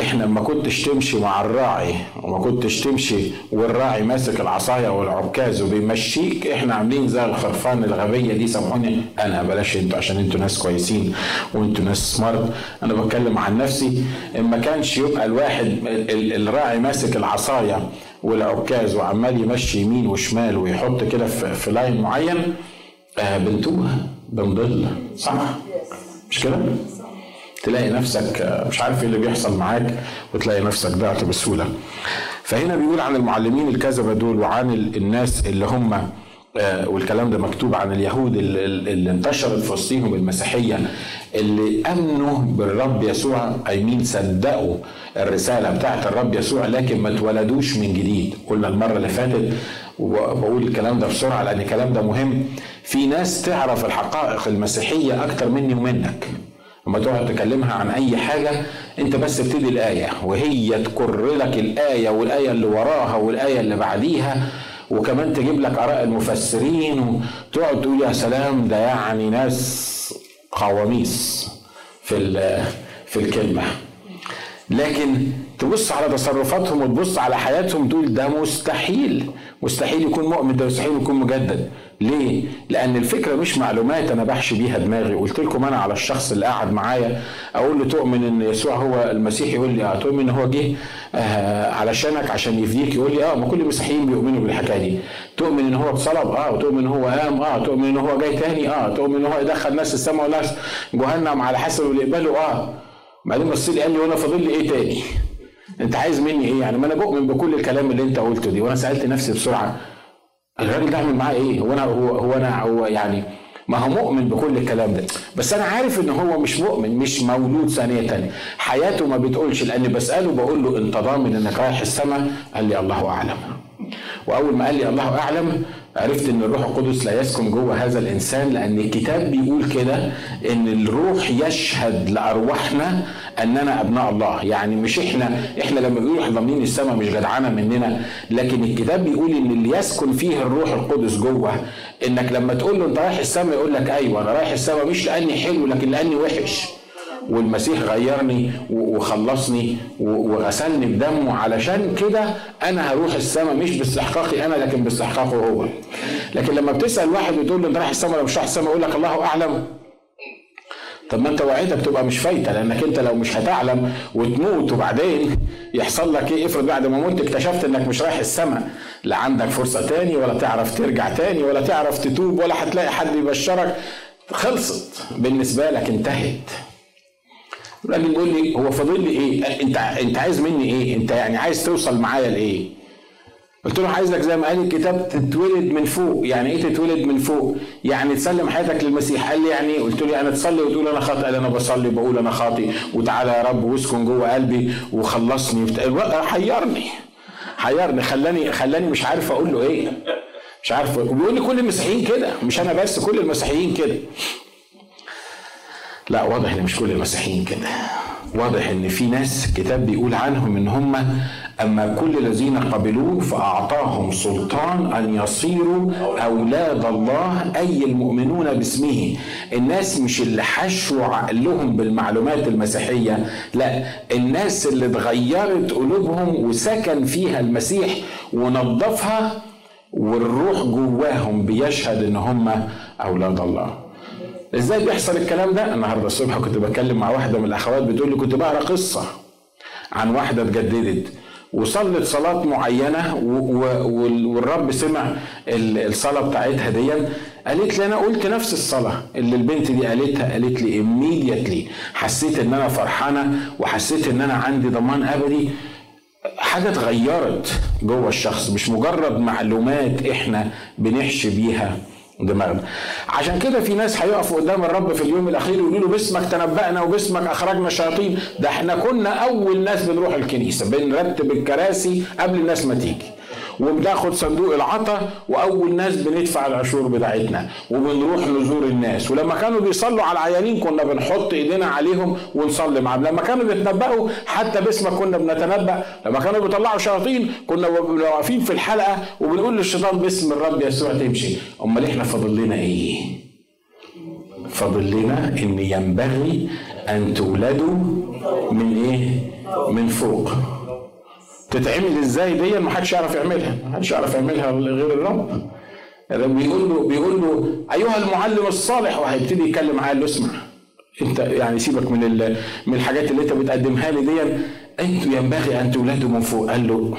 إحنا ما كنتش تمشي مع الراعي وما كنتش تمشي والراعي ماسك العصاية والعكاز وبيمشيك إحنا عاملين زي الخرفان الغبية دي سامحوني. أنا بلاش أنتوا عشان أنتوا ناس كويسين وأنتوا ناس سمارت أنا بتكلم عن نفسي. إن ما كانش يبقى الواحد ال- الراعي ماسك العصاية والعكاز وعمال يمشي يمين وشمال ويحط كده في, في لاين معين آه بنتوه بنضل صح؟ مش كده؟ تلاقي نفسك مش عارف إيه اللي بيحصل معاك وتلاقي نفسك ضعت بسهولة. فهنا بيقول عن المعلمين الكذبة دول وعن ال- الناس اللي هم آه، والكلام ده مكتوب عن اليهود اللي انتشرت في وسطهم المسيحية اللي أمنوا بالرب يسوع اي مين صدقوا الرسالة بتاعت الرب يسوع لكن ما اتولدوش من جديد. قلنا المرة اللي فاتت وبقول الكلام ده بسرعة لأن الكلام ده مهم. في ناس تعرف الحقائق المسيحية أكتر مني ومنك. لما تقعد تكلمها عن أي حاجة أنت بس ابتدي الآية وهي تكر لك الآية والآية اللي وراها والآية اللي بعديها وكمان تجيب لك آراء المفسرين وتقعد تقول يا سلام ده يعني ناس قواميس في في الكلمة. لكن تبص على تصرفاتهم وتبص على حياتهم تقول ده مستحيل مستحيل يكون مؤمن ده مستحيل يكون مجدد. ليه؟ لأن الفكرة مش معلومات أنا بحشي بيها دماغي. قلت لكم أنا على الشخص اللي قاعد معايا أقول له تؤمن إن يسوع هو المسيح؟ يقول لي أه تؤمن إن هو جه آه علشانك عشان يفديك. يقول لي أه ما كل المسيحيين بيؤمنوا بالحكاية دي. تؤمن إن هو اتصلب؟ أه وتؤمن إن هو قام؟ أه تؤمن إن هو جاي تاني؟ أه تؤمن إن هو يدخل ناس السماء وناس جهنم على حسب اللي يقبله؟ أه. بعدين بص لي قال لي وأنا فاضل لي إيه تاني؟ أنت عايز مني إيه؟ يعني ما أنا بؤمن بكل الكلام اللي أنت قلته دي وأنا سألت نفسي بسرعة الراجل ده اعمل معاه إيه؟ هو أنا هو, هو أنا هو يعني ما هو مؤمن بكل الكلام ده بس أنا عارف إن هو مش مؤمن مش مولود ثانية حياته ما بتقولش لأني بسأله بقول له انت ضامن إنك رايح السماء؟ قال لي الله أعلم وأول ما قال لي الله أعلم عرفت إن الروح القدس لا يسكن جوه هذا الإنسان لأن الكتاب بيقول كده إن الروح يشهد لأرواحنا أننا أبناء الله. يعني مش إحنا إحنا لما بيقولوا إحنا ضامنين السماء مش جدعانة مننا لكن الكتاب بيقول إن اللي يسكن فيه الروح القدس جوه. إنك لما تقول له أنت رايح السماء يقول لك أيوه أنا رايح السماء مش لأني حلو لكن لأني وحش. والمسيح غيرني وخلصني وغسلني بدمه علشان كده أنا هروح السماء مش باستحقاقي أنا لكن باستحقاقه هو. لكن لما بتسأل واحد وتقول له أنت رايح السماء ولا مش رايح السماء يقول لك الله أعلم. طب ما أنت وعيتك تبقى مش فايتة لأنك أنت لو مش هتعلم وتموت وبعدين يحصل لك إيه افرض بعد ما مت اكتشفت إنك مش رايح السماء لا عندك فرصة تاني ولا تعرف ترجع تاني ولا تعرف تتوب ولا هتلاقي حد يبشرك. خلصت. بالنسبة لك انتهت. الراجل بيقول لي هو فاضل لي إيه؟ أنت أنت عايز مني إيه؟ أنت يعني عايز توصل معايا لإيه؟ قلت له عايزك زي ما قال الكتاب تتولد من فوق، يعني إيه تتولد من فوق؟ يعني تسلم حياتك للمسيح، قال لي يعني إيه؟ قلت له يعني تصلي وتقول أنا خاطئ، قال أنا بصلي بقول أنا خاطئ وتعالى يا رب واسكن جوه قلبي وخلصني حيرني حيرني خلاني خلاني مش عارف أقول له إيه؟ مش عارف وبيقول لي كل المسيحيين كده مش أنا بس كل المسيحيين كده لا واضح إن مش كل المسيحيين كده. واضح إن في ناس الكتاب بيقول عنهم إن هم أما كل الذين قبلوه فأعطاهم سلطان أن يصيروا أولاد الله أي المؤمنون باسمه. الناس مش اللي حشوا عقلهم بالمعلومات المسيحية لا الناس اللي اتغيرت قلوبهم وسكن فيها المسيح ونظفها والروح جواهم بيشهد إن هم أولاد الله. إزاي بيحصل الكلام ده؟ النهارده الصبح كنت بتكلم مع واحدة من الأخوات بتقول لي كنت بقرأ قصة عن واحدة اتجددت وصلت صلاة معينة والرب سمع الصلاة بتاعتها دي قالت لي أنا قلت نفس الصلاة اللي البنت دي قالتها قالت لي immediately. حسيت إن أنا فرحانة وحسيت إن أنا عندي ضمان أبدي. حاجة اتغيرت جوه الشخص مش مجرد معلومات إحنا بنحشي بيها. دماغنا. عشان كده في ناس هيقفوا قدام الرب في اليوم الأخير ويقولوا له باسمك تنبأنا وباسمك أخرجنا الشياطين. ده إحنا كنا أول ناس بنروح الكنيسة بنرتب الكراسي قبل الناس ما تيجي. وبناخد صندوق العطا وأول ناس بندفع العشور بتاعتنا وبنروح نزور الناس. ولما كانوا بيصلوا على العيانين كنا بنحط إيدينا عليهم ونصلي معاهم. لما كانوا بيتنبأوا حتى باسمك كنا بنتنبأ. لما كانوا بيطلعوا شياطين كنا واقفين في الحلقة وبنقول للشيطان باسم الرب يسوع تمشي. أمال إحنا فاضل لنا إيه؟ فاضل لنا إن ينبغي أن تولدوا من إيه؟ من فوق. تتعمل إزاي دي؟ ما حدش يعرف يعملها. ما حدش يعرف يعملها غير الرب. بيقول له بيقول له أيها المعلم الصالح. وهيبتدي يتكلم معاه له اسمع. أنت يعني سيبك من من الحاجات اللي أنت بتقدمها لي دي. أنتوا ينبغي أن تولدوا من فوق. قال له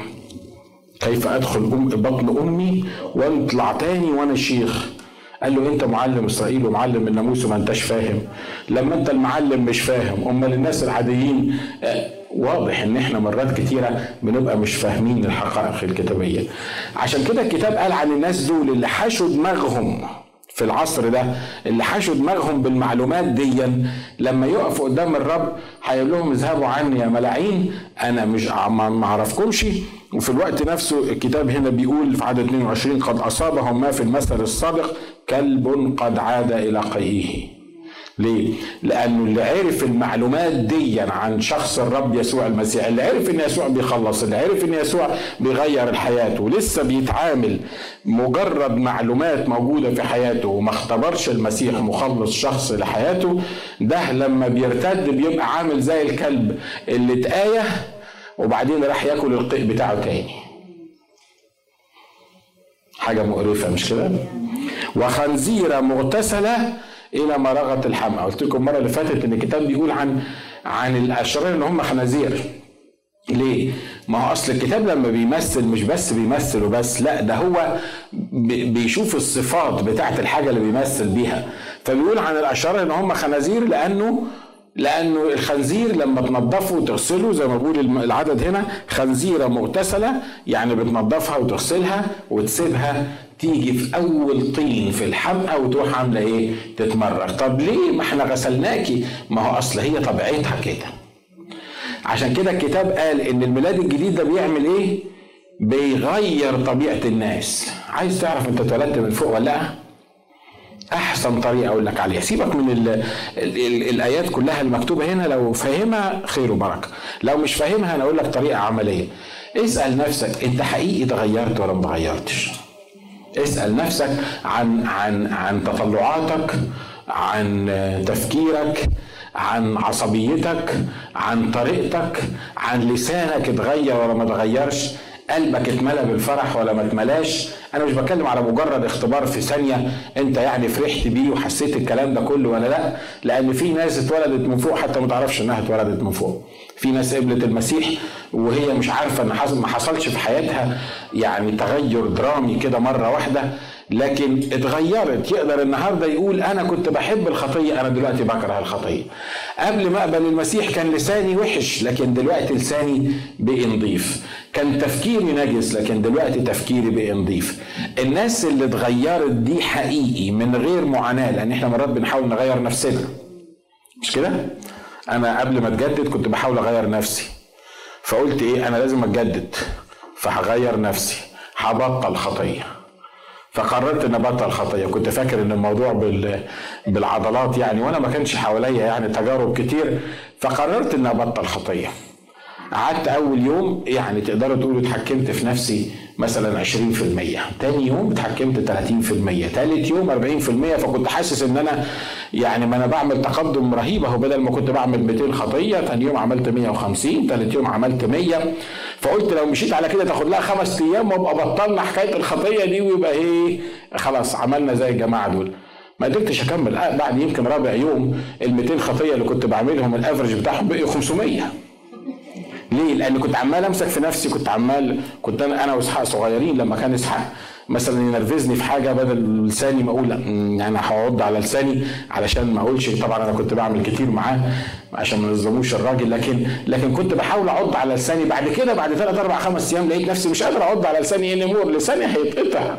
كيف أدخل أم بطن أمي واطلع تاني وأنا شيخ؟ قال له أنت معلم إسرائيل ومعلم الناموس وما أنتش فاهم. لما أنت المعلم مش فاهم أمال الناس العاديين آه، واضح إن إحنا مرات كتيرة بنبقى مش فاهمين الحقائق الكتابية. عشان كده الكتاب قال عن الناس دول اللي حشوا دماغهم في العصر ده اللي حشوا دماغهم بالمعلومات دي لما يقفوا قدام الرب هيقول لهم اذهبوا عني يا ملاعين أنا مش ما أعرفكمش. وفي الوقت نفسه الكتاب هنا بيقول في عدد 22 قد أصابهم ما في المثل السابق كلب قد عاد إلى قيئه ليه؟ لأنه اللي عرف المعلومات دي عن شخص الرب يسوع المسيح اللي عرف إن يسوع بيخلص اللي عرف إن يسوع بيغير الحياة ولسه بيتعامل مجرد معلومات موجودة في حياته وما اختبرش المسيح مخلص شخص لحياته ده لما بيرتد بيبقى عامل زي الكلب اللي اتآيه وبعدين راح ياكل القيء بتاعه تاني حاجة مقرفة مش كده؟ وخنزيرة مغتسلة إلى مرغه الحمى. قلت لكم المرة اللي فاتت إن الكتاب بيقول عن عن الأشرار إن هم خنازير. ليه؟ ما هو أصل الكتاب لما بيمثل مش بس بيمثل وبس لا ده هو بيشوف الصفات بتاعت الحاجة اللي بيمثل بيها. فبيقول عن الأشرار إن هم خنازير لأنه لأنه الخنزير لما تنضفه وتغسله زي ما بقول العدد هنا خنزيرة مغتسلة يعني بتنضفها وتغسلها وتسيبها تيجي في أول طين في الحمقى وتروح عاملة إيه؟ تتمرر طب ليه ما إحنا غسلناكي ما هو أصل هي طبيعتها كده. عشان كده الكتاب قال إن الميلاد الجديد ده بيعمل إيه؟ بيغير طبيعة الناس. عايز تعرف أنت اتولدت من فوق ولا لأ؟ أحسن طريقة أقول لك عليها. سيبك من ال ال ال الآيات كلها المكتوبة هنا. لو فاهمها خير وبركة. لو مش فاهمها أنا أقول لك طريقة عملية. اسأل نفسك أنت حقيقي اتغيرت ولا ما اتغيرتش؟ اسأل نفسك عن عن عن تطلعاتك عن تفكيرك عن عصبيتك عن طريقتك عن لسانك اتغير ولا ما اتغيرش قلبك اتملى بالفرح ولا ما اتملاش. أنا مش بتكلم على مجرد اختبار في ثانية أنت يعني فرحت بيه وحسيت الكلام ده كله ولا لأ لأن في ناس اتولدت من فوق حتى ما تعرفش إنها اتولدت من فوق. في ناس قبلت المسيح وهي مش عارفة إن حصل ما حصلش في حياتها. يعني تغير درامي كده مرة واحدة لكن اتغيرت. يقدر النهارده يقول أنا كنت بحب الخطية أنا دلوقتي بكره الخطية. قبل ما أقبل المسيح كان لساني وحش لكن دلوقتي لساني بقي نضيف. كان تفكيري نجس لكن دلوقتي تفكيري بقي نضيف. الناس اللي اتغيرت دي حقيقي من غير معاناة لأن إحنا مرات بنحاول نغير نفسنا. مش كده؟ أنا قبل ما أتجدد كنت بحاول أغير نفسي. فقلت إيه؟ أنا لازم أتجدد. فهغير نفسي. هبطل خطية. فقررت إن أبطل خطية. كنت فاكر إن الموضوع بال... بالعضلات يعني وأنا ما كانش حواليا يعني تجارب كتير. فقررت إن أبطل خطية. قعدت أول يوم يعني تقدروا تقولوا اتحكمت في نفسي مثلا 20% تاني يوم اتحكمت 30% تالت يوم 40% فكنت حاسس إن أنا يعني ما أنا بعمل تقدم رهيب أهو. بدل ما كنت بعمل 200 خطية تاني يوم عملت 150 تالت يوم عملت 100 فقلت لو مشيت على كده تاخد لها خمس أيام وأبقى بطلنا حكاية الخطية دي ويبقى إيه؟ خلاص عملنا زي الجماعة دول. ما قدرتش أكمل. آه، بعد يمكن رابع يوم ال 200 خطية اللي كنت بعملهم الافرج بتاعهم بقي 500 ليه؟ لأن كنت عمال أمسك في نفسي كنت عمال كنت أنا أنا وإسحاق صغيرين لما كان إسحاق. مثلا ينرفزني في حاجة بدل لساني ما أقول يعني هقعد على لساني علشان ما أقولش. طبعا أنا كنت بعمل كتير معاه عشان ما نظلموش الراجل لكن لكن كنت بحاول أعض على لساني. بعد كده بعد ثلاث أربع خمس أيام لقيت نفسي مش قادر أعض على لساني اني مور لساني هيتقطع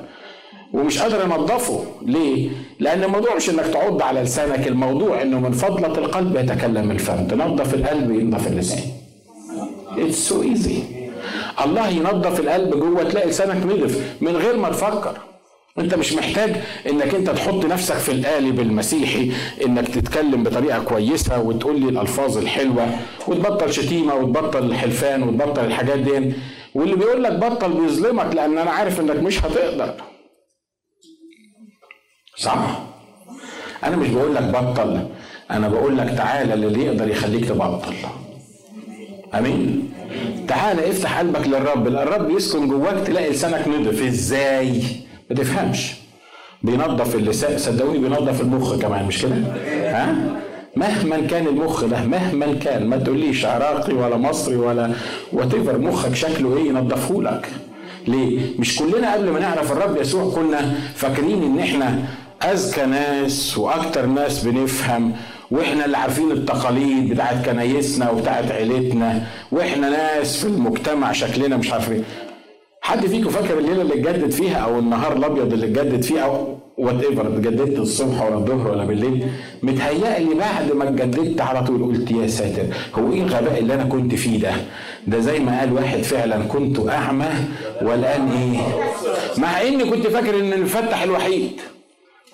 ومش قادر انضفه ليه؟ لأن الموضوع مش إنك تعض على لسانك. الموضوع إنه من فضلة القلب يتكلم الفم. تنظف القلب ينظف اللسان. It's so easy الله ينظف القلب جوه تلاقي لسانك نضف من غير ما تفكر. انت مش محتاج انك انت تحط نفسك في القالب المسيحي انك تتكلم بطريقة كويسة وتقول لي الألفاظ الحلوة وتبطل شتيمة وتبطل الحلفان وتبطل الحاجات دي. واللي بيقول لك بطل بيظلمك لأن أنا عارف إنك مش هتقدر. صح؟ أنا مش بقول لك بطل أنا بقول لك تعالى اللي يقدر يخليك تبطل. آمين. تعال افتح قلبك للرب. الرب يسكن جواك تلاقي لسانك نضف. إزاي؟ ما تفهمش. بينظف اللسان. صدقوني بينظف المخ كمان مش كده؟ ها؟ مهما كان المخ ده مهما كان. ما تقوليش عراقي ولا مصري ولا وات مخك شكله إيه؟ ينظفه لك. ليه؟ مش كلنا قبل ما نعرف الرب يسوع كنا فاكرين إن إحنا أذكى ناس وأكتر ناس بنفهم وإحنا اللي عارفين التقاليد بتاعت كنايسنا وبتاعت عيلتنا وإحنا ناس في المجتمع شكلنا مش عارفين حد فيكم فاكر الليلة اللي اتجدد فيها أو النهار الأبيض اللي اتجدد فيه أو whatever اتجددت الصبح ولا الظهر ولا بالليل متهيألي بعد ما اتجددت على طول قلت يا ساتر هو إيه الغباء اللي أنا كنت فيه ده؟ ده زي ما قال واحد فعلا كنت أعمى والآن إيه؟ مع إني كنت فاكر إن المفتح الوحيد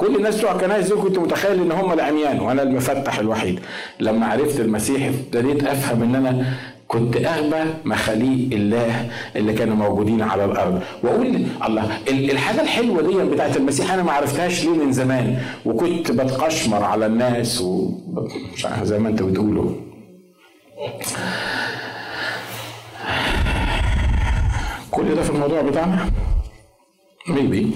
كل الناس بتوع الكنائس دول كنت متخيل إن هم العميان وأنا المفتح الوحيد. لما عرفت المسيح ابتديت أفهم إن أنا كنت أغبى مخاليق الله اللي كانوا موجودين على الأرض. وأقول الله الحاجة الحلوة دي بتاعت المسيح أنا ما عرفتهاش ليه من زمان. وكنت بتقشمر على الناس و زي ما أنت بتقولوا كل ده في الموضوع بتاعنا؟ ميبي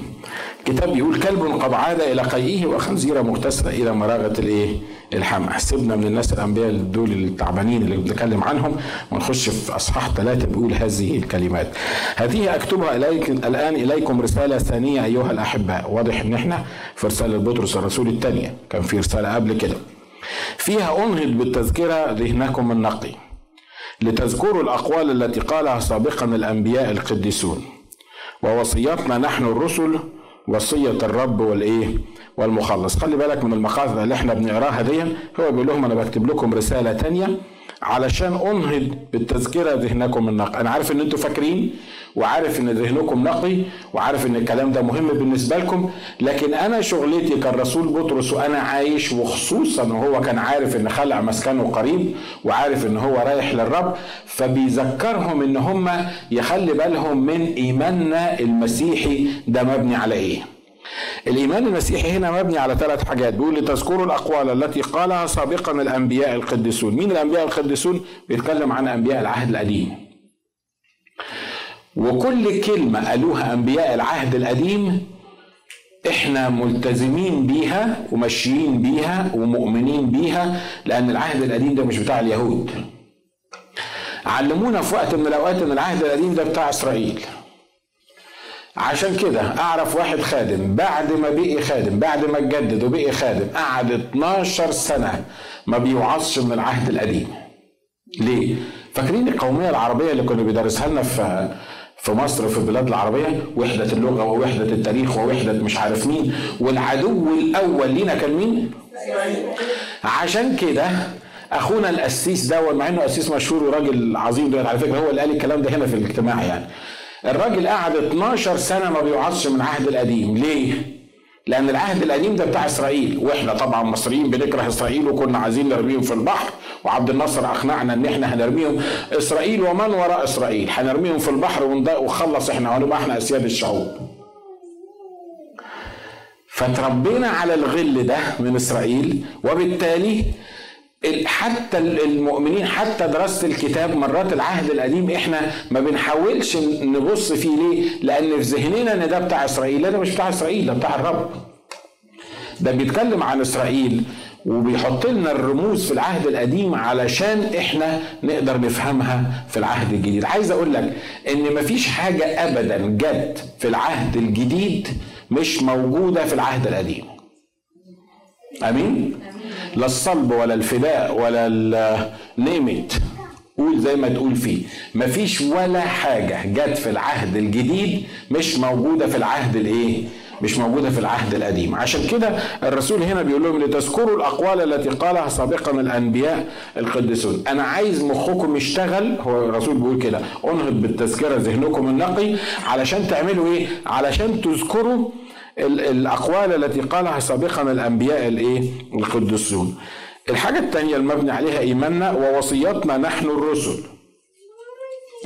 الكتاب بيقول كلب قد عاد إلى قيئه وخنزيره مغتسلة. إلى مراغة الإيه؟ الحمى سيبنا من الناس الأنبياء دول التعبانين اللي بنتكلم عنهم. ونخش في أصحاح ثلاثة بيقول هذه الكلمات. هذه أكتبها إليك الآن إليكم رسالة ثانية أيها الأحباء. واضح إن إحنا في رسالة بطرس الرسول الثانية. كان في رسالة قبل كده. فيها أنهض بالتذكرة ذهنكم النقي. لتذكروا الأقوال التي قالها سابقا الأنبياء القديسون. ووصيتنا نحن الرسل وصية الرب والإيه؟ والمخلص. خلي بالك من المقاطع اللي إحنا بنقراها دي. هو بيقول لهم أنا بكتب لكم رسالة تانية. علشان انهض بالتذكره ذهنكم النقي. أنا عارف إن أنتوا فاكرين وعارف إن ذهنكم نقي وعارف إن الكلام ده مهم بالنسبة لكم لكن أنا شغلتي كالرسول بطرس وأنا عايش وخصوصا وهو كان عارف إن خلع مسكنه قريب وعارف إن هو رايح للرب فبيذكرهم إن هم يخلي بالهم من إيماننا المسيحي ده مبني على إيه. الإيمان المسيحي هنا مبني على ثلاث حاجات. بيقول لتذكروا الأقوال التي قالها سابقا الأنبياء القديسون. مين الأنبياء القديسون؟ بيتكلم عن أنبياء العهد القديم. وكل كلمة قالوها أنبياء العهد القديم إحنا ملتزمين بيها وماشيين بيها ومؤمنين بيها لأن العهد القديم ده مش بتاع اليهود. علمونا في وقت من الأوقات أن العهد القديم ده بتاع إسرائيل. عشان كده أعرف واحد خادم بعد ما بقي خادم بعد ما اتجدد وبقي خادم قعد 12 سنة ما بيوعظش من العهد القديم. ليه؟ فاكرين القومية العربية اللي كانوا بيدرسها لنا في في مصر في البلاد العربية؟ وحدة اللغة ووحدة التاريخ ووحدة مش عارف مين. والعدو الأول لينا كان مين؟ عشان كده أخونا القسيس ده مع إنه قسيس مشهور وراجل عظيم ده على فكرة هو اللي قال الكلام ده هنا في الاجتماع يعني. الراجل قعد 12 سنة ما بيوعظش من العهد القديم. ليه؟ لأن العهد القديم ده بتاع إسرائيل. وإحنا طبعا مصريين بنكره إسرائيل وكنا عايزين نرميهم في البحر. وعبد الناصر أقنعنا إن إحنا هنرميهم. إسرائيل ومن وراء إسرائيل؟ هنرميهم في البحر ونخلص إحنا ونبقى إحنا أسياد الشعوب. فتربينا على الغل ده من إسرائيل. وبالتالي حتى المؤمنين حتى دراسة الكتاب مرات العهد القديم إحنا ما بنحاولش نبص فيه ليه؟ لأن في ذهننا إن ده بتاع إسرائيل، لا ده مش بتاع إسرائيل ده بتاع الرب. ده بيتكلم عن إسرائيل وبيحط لنا الرموز في العهد القديم علشان إحنا نقدر نفهمها في العهد الجديد عايز أقول لك إن مفيش حاجة ابدا جت في العهد الجديد مش موجودة في العهد القديم آمين لا الصلب ولا الفداء ولا النيمت. قول زي ما تقول فيه. مفيش ولا حاجة جت في العهد الجديد مش موجودة في العهد الإيه؟ مش موجودة في العهد القديم. عشان كده الرسول هنا بيقول لهم لتذكروا الأقوال التي قالها سابقا الأنبياء القديسون. أنا عايز مخكم يشتغل. هو الرسول بيقول كده. انهض بالتذكرة ذهنكم النقي علشان تعملوا إيه؟ علشان تذكروا الأقوال التي قالها سابقا الأنبياء الإيه؟ القدسون. الحاجة الثانية المبني عليها إيماننا ووصيتنا نحن الرسل.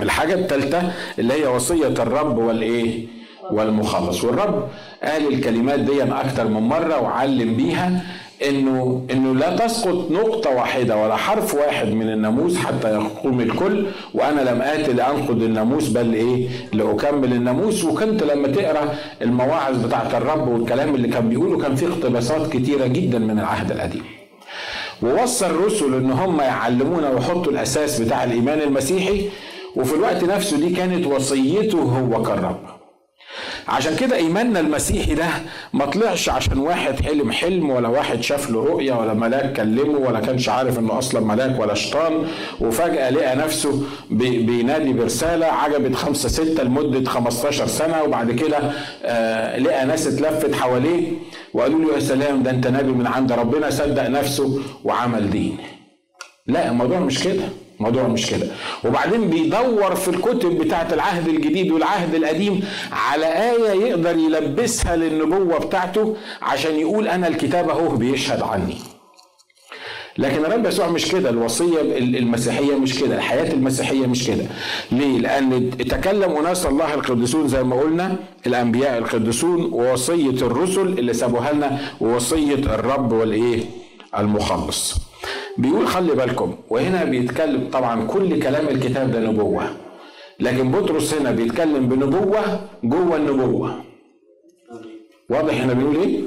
الحاجة الثالثه اللي هي وصية الرب والإيه؟ والمخلص والرب قال الكلمات دي أكتر من مرة وعلم بيها انه إنه لا تسقط نقطة واحدة ولا حرف واحد من الناموس حتى يقوم الكل وأنا لم اتي لانقض الناموس بل إيه لأكمل الناموس وكنت لما تقرأ المواعظ بتاعت الرب والكلام اللي كان بيقوله كان فيه اقتباسات كتيرة جدا من العهد القديم. ووصى الرسل إن هم يعلمونا ويحطوا الأساس بتاع الإيمان المسيحي وفي الوقت نفسه دي كانت وصيته هو كالرب. عشان كده ايماننا المسيحي ده ما طلعش عشان واحد حلم حلم ولا واحد شاف له رؤيه ولا ملاك كلمه ولا كانش عارف انه أصلا ملاك ولا شيطان وفجأة لقى نفسه بينادي برسالة عجبت خمسة ستة لمدة 15 سنة وبعد كده آه لقى ناس اتلفت حواليه وقالوا له يا سلام ده انت نبي من عند ربنا صدق نفسه وعمل دين. لا الموضوع مش كده. الموضوع مش كده. وبعدين بيدور في الكتب بتاعت العهد الجديد والعهد القديم على آية يقدر يلبسها للنبوة بتاعته عشان يقول أنا الكتاب أهو بيشهد عني. لكن الرب يسوع مش كده الوصية المسيحية مش كده الحياة المسيحية مش كده. ليه؟ لأن تكلم أناس الله القديسون زي ما قلنا الأنبياء القديسون ووصية الرسل اللي سابوها لنا ووصية الرب والإيه؟ المخلص. بيقول خلي بالكم وهنا بيتكلم طبعا كل كلام الكتاب ده نبوة. لكن بطرس هنا بيتكلم بنبوة جوه النبوة. واضح إحنا بنقول إيه؟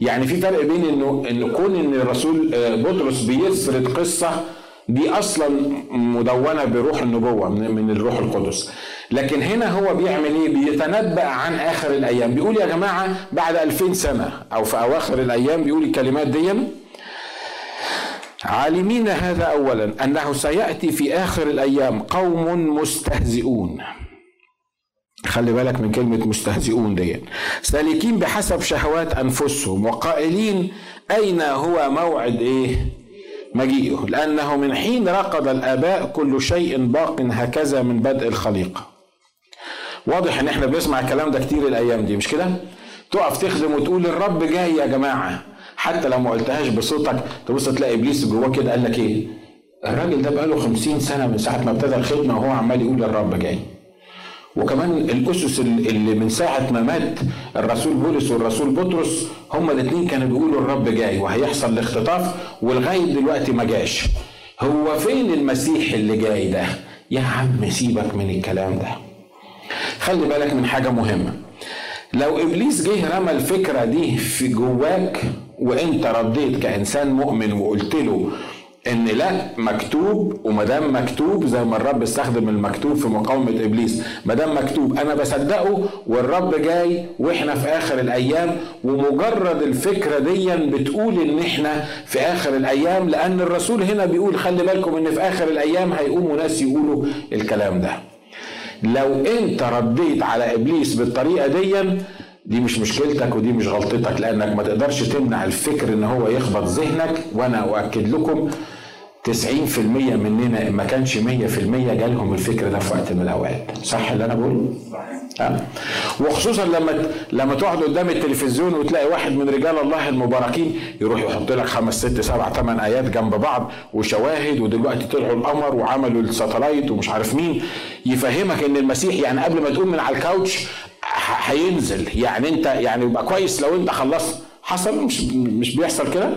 يعني في فرق بين انه إن كون إن الرسول آه، بطرس بيسرد قصة دي أصلا مدونة بروح النبوة من الروح القدس. لكن هنا هو بيعمل إيه؟ بيتنبأ عن آخر الأيام. بيقول يا جماعة بعد 2000 سنة أو في أواخر الأيام بيقول الكلمات دي عالمين هذا اولا أنه سيأتي في آخر الأيام قوم مستهزئون. خلي بالك من كلمة مستهزئون دي سالكين بحسب شهوات أنفسهم وقائلين أين هو موعد إيه؟ مجيئه. لأنه من حين رقد الآباء كل شيء باق هكذا من بدء الخليقة واضح إن إحنا بنسمع الكلام ده كتير الأيام دي مش كده؟ تقف تخدم وتقول الرب جاي يا جماعة. حتى لو ما قلتهاش بصوتك تبص تلاقي إبليس جواه كده قال لك إيه؟ الراجل ده بقاله خمسين سنة من ساعة ما ابتدى الخدمة وهو عمال يقول الرب جاي. وكمان الأسس اللي من ساعة ما مات الرسول بولس والرسول بطرس هما الاثنين كانوا بيقولوا الرب جاي وهيحصل الاختطاف ولغاية دلوقتي ما جاش. هو فين المسيح اللي جاي ده؟ يا عم سيبك من الكلام ده. خلي بالك من حاجة مهمة. لو إبليس جه رمى الفكرة دي في جواك وانت رديت كإنسان مؤمن وقلت له إن لا مكتوب وما دام مكتوب زي ما الرب استخدم المكتوب في مقاومة إبليس. ما دام مكتوب أنا بصدقه والرب جاي وإحنا في آخر الأيام ومجرد الفكرة دي بتقول إن إحنا في آخر الأيام لأن الرسول هنا بيقول خلي بالكم إن في آخر الأيام هيقوموا ناس يقولوا الكلام ده. لو انت رديت على إبليس بالطريقة دي دي مش مشكلتك ودي مش غلطتك لأنك ما تقدرش تمنع الفكر إن هو يخبط ذهنك وأنا أؤكد لكم 90% مننا ما كانش 100% جالهم الفكر ده في وقت من الأوقات. صح اللي أنا بقوله أه؟ وخصوصا لما لما تقعد قدام التلفزيون وتلاقي واحد من رجال الله المباركين يروح يحط لك خمس ست سبع ثمان آيات جنب بعض وشواهد ودلوقتي طلعوا القمر وعملوا الساتلايت ومش عارف مين يفهمك إن المسيح يعني قبل ما تقوم من على الكاوتش هينزل. يعني انت يعني يبقى كويس لو انت خلصت. حصل؟ مش مش بيحصل كده.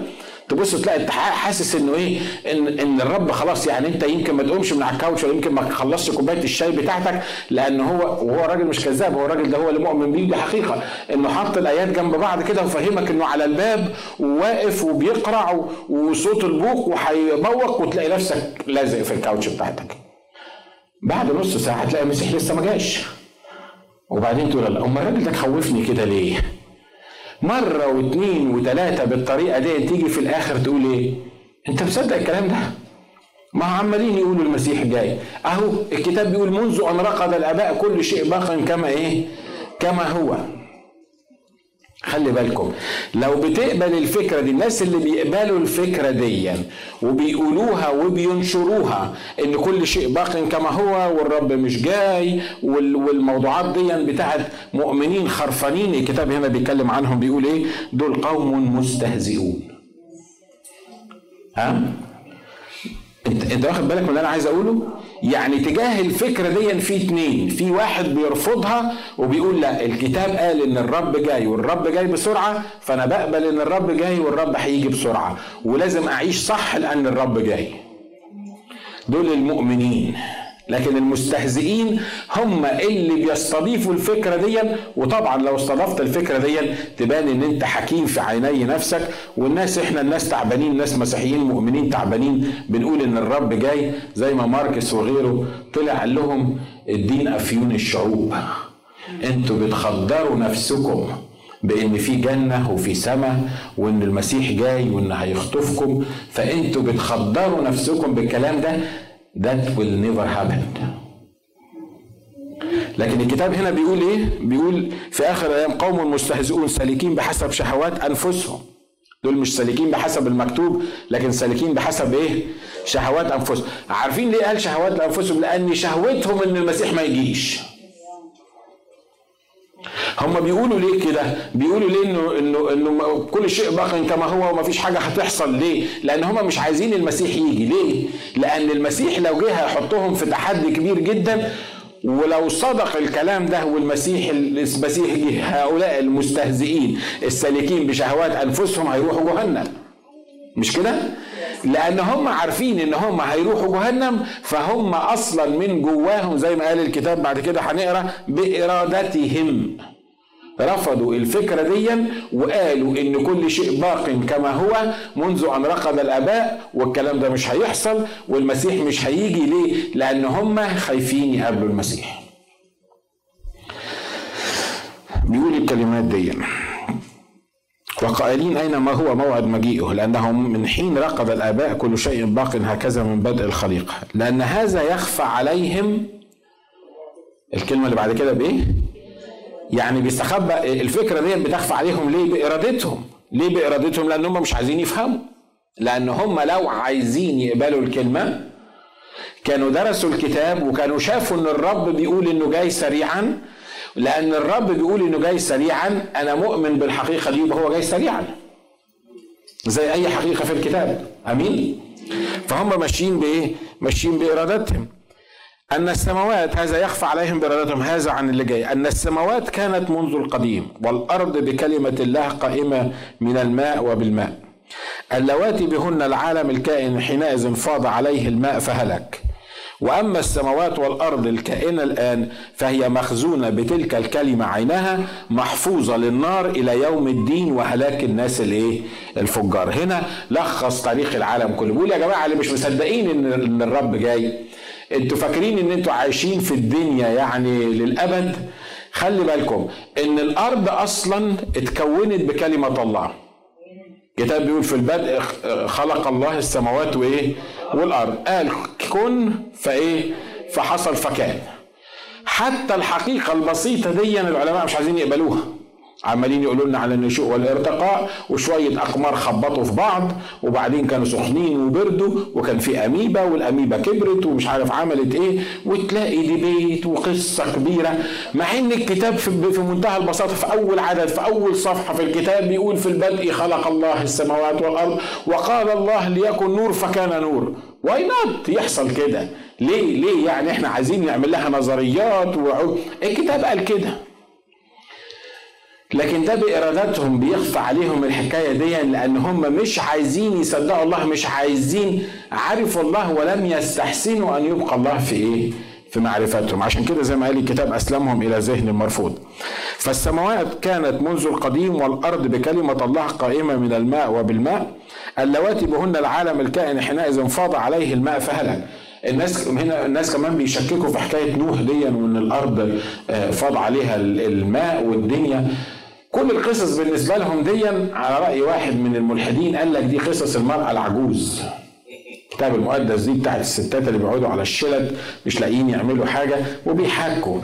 تبص تلاقي انت حاسس انه إيه ان ان الرب خلاص يعني انت يمكن ما تقومش من على الكاوتش ولا يمكن ما تخلصش كوباية الشاي بتاعتك لأن هو وهو راجل مش كذاب هو الراجل ده هو اللي مؤمن بيه دي حقيقة. إنه حط الآيات جنب بعض كده وفهمك إنه على الباب وواقف وبيقرع وصوت البوق وهيبوق وتلاقي نفسك لازق في الكاوتش بتاعتك. بعد نص ساعة هتلاقي المسيح لسه ما جاش. وبعدين تقول لا أمال الراجل ده خوفني كده ليه؟ مرة واثنين وثلاثة بالطريقة دي تيجي في الآخر تقول إيه؟ أنت مصدق الكلام ده؟ ما عمالين يقولوا المسيح جاي أهو الكتاب بيقول منذ أن رقد الآباء كل شيء باق كما إيه؟ كما هو خلي بالكم. لو بتقبل الفكرة دي الناس اللي بيقبلوا الفكرة دي وبيقولوها وبينشروها إن كل شيء باق كما هو والرب مش جاي والموضوعات دي بتاعت مؤمنين خرفانين الكتاب هنا بيتكلم عنهم بيقول إيه؟ دول قوم مستهزئون. ها؟ انت واخد بالك من اللي أنا عايز اقوله؟ يعني تجاه الفكرة دي في اتنين. في واحد بيرفضها وبيقول لا الكتاب قال إن الرب جاي والرب جاي بسرعة فأنا بقبل إن الرب جاي والرب هيجي بسرعة. ولازم أعيش صح لأن الرب جاي. دول المؤمنين. لكن المستهزئين هم اللي بيستضيفوا الفكرة دي وطبعا لو استضفت الفكرة دي تبان إن أنت حكيم في عيني نفسك. والناس إحنا الناس تعبانين ناس مسيحيين مؤمنين تعبانين. بنقول إن الرب جاي زي ما ماركس وغيره طلع قال لهم الدين أفيون الشعوب. أنتوا بتخدروا نفسكم بإن في جنة وفي سماء وإن المسيح جاي وإن هيخطفكم. فأنتوا بتخدروا نفسكم بالكلام ده. That will never happen. لكن الكتاب هنا بيقول إيه؟ بيقول في آخر أيام قوم مستهزئون سالكين بحسب شهوات أنفسهم. دول مش سالكين بحسب المكتوب لكن سالكين بحسب إيه؟ شهوات أنفسهم. عارفين ليه قال شهوات لأنفسهم؟ لأن شهوتهم إن المسيح ما يجيش. هم بيقولوا ليه كده؟ بيقولوا ليه انه انه إنه كل شيء باق كما هو وما فيش حاجة هتحصل ليه؟ لأن هم مش عايزين المسيح يجي، ليه؟ لأن المسيح لو جه هيحطهم في تحدي كبير جدا ولو صدق الكلام ده والمسيح المسيح جه هؤلاء المستهزئين السالكين بشهوات أنفسهم هيروحوا جهنم. مش كده؟ لأن هم عارفين إن هم هيروحوا جهنم فهم أصلا من جواهم زي ما قال الكتاب بعد كده هنقرأ بإرادتهم رفضوا الفكرة دي وقالوا إن كل شيء باق كما هو منذ أن رقد الآباء والكلام ده مش هيحصل والمسيح مش هيجي ليه؟ لأن هم خايفين يقابلوا المسيح. بيقول الكلمات دي وقائلين أين ما هو موعد مجيئه لأنهم من حين رقد الآباء كل شيء باق هكذا من بدء الخليقة لأن هذا يخفى عليهم الكلمة اللي بعد كده بإيه؟ يعني بيستخبى الفكرة دي بتخفى عليهم ليه؟ بإرادتهم. ليه بإرادتهم؟ لأن هم مش عايزين يفهموا. لأن هم لو عايزين يقبلوا الكلمة كانوا درسوا الكتاب وكانوا شافوا إن الرب بيقول إنه جاي سريعا. لأن الرب بيقول إنه جاي سريعا أنا مؤمن بالحقيقة دي وهو جاي سريعا. زي أي حقيقة في الكتاب. أمين؟ فهم ماشيين بإيه؟ ماشيين بإرادتهم. أن السماوات هذا يخفى عليهم بإرادتهم هذا عن اللي جاي. أن السماوات كانت منذ القديم والأرض بكلمة الله قائمة من الماء وبالماء. اللواتي بهن العالم الكائن حينئذ فاض عليه الماء فهلك. وأما السماوات والأرض الكائنة الآن فهي مخزونة بتلك الكلمة عينها محفوظة للنار إلى يوم الدين وهلاك الناس الإيه؟ الفجار. هنا لخص تاريخ العالم كله. بيقول يا جماعة اللي مش مصدقين إن الرب جاي. أنتوا فاكرين ان أنتوا عايشين في الدنيا يعني للابد؟ خلي بالكم ان الأرض أصلا اتكونت بكلمة الله. الكتاب بيقول في البدء خلق الله السماوات وايه؟ والارض. قال كن فايه؟ فحصل فكان. حتى الحقيقة البسيطة دي العلماء مش عايزين يقبلوها. عمالين يقولوا لنا على النشوء والارتقاء وشوية أقمار خبطوا في بعض وبعدين كانوا سخنين وبردوا وكان في اميبا والاميبا كبرت ومش عارف عملت إيه وتلاقي ديبيت وقصة كبيرة. مع إن الكتاب في منتهى البساطة في أول عدد في أول صفحة في الكتاب بيقول في البدء خلق الله السماوات والأرض وقال الله ليكن نور فكان نور. why not يحصل كده. ليه؟ ليه يعني إحنا عايزين نعمل لها نظريات وعو... الكتاب قال كده. لكن ده بإرادتهم بيخفى عليهم الحكاية دي لأن هم مش عايزين يصدقوا الله مش عايزين عرفوا الله ولم يستحسنوا أن يبقى الله في إيه؟ في معرفتهم. عشان كده زي ما قال الكتاب أسلمهم إلى ذهن مرفوض. فالسماوات كانت منذ القديم والأرض بكلمة الله قائمة من الماء وبالماء. اللواتي بهن العالم الكائن حينئذ فاض عليه الماء فهلك. الناس هنا الناس كمان بيشككوا في حكاية نوح دي وإن الأرض فاض عليها الماء والدنيا. كل القصص بالنسبة لهم دي على رأي واحد من الملحدين قال لك دي قصص المرأة العجوز. الكتاب المقدس دي بتاعت الستات اللي بيقعدوا على الشلت مش لاقيين يعملوا حاجة وبيحكوا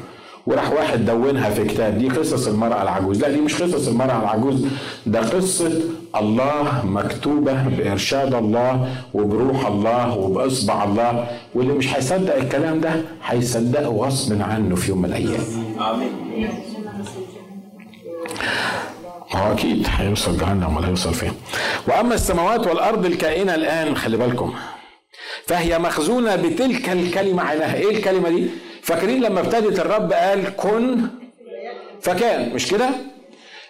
وراح واحد دونها في كتاب دي قصص المرأة العجوز. لا دي مش قصص المرأة العجوز ده قصة الله مكتوبة بإرشاد الله وبروح الله وبإصبع الله. واللي مش هيصدق الكلام ده هيصدقه غصب عنه في يوم من الأيام. آمين. هو أكيد هيوصل جهنم ولا هيوصل فين؟ وأما السماوات والأرض الكائنة الآن خلي بالكم فهي مخزونة بتلك الكلمة. عينها إيه الكلمة دي؟ فاكرين لما ابتدت الرب قال كن؟ فكان مش كده؟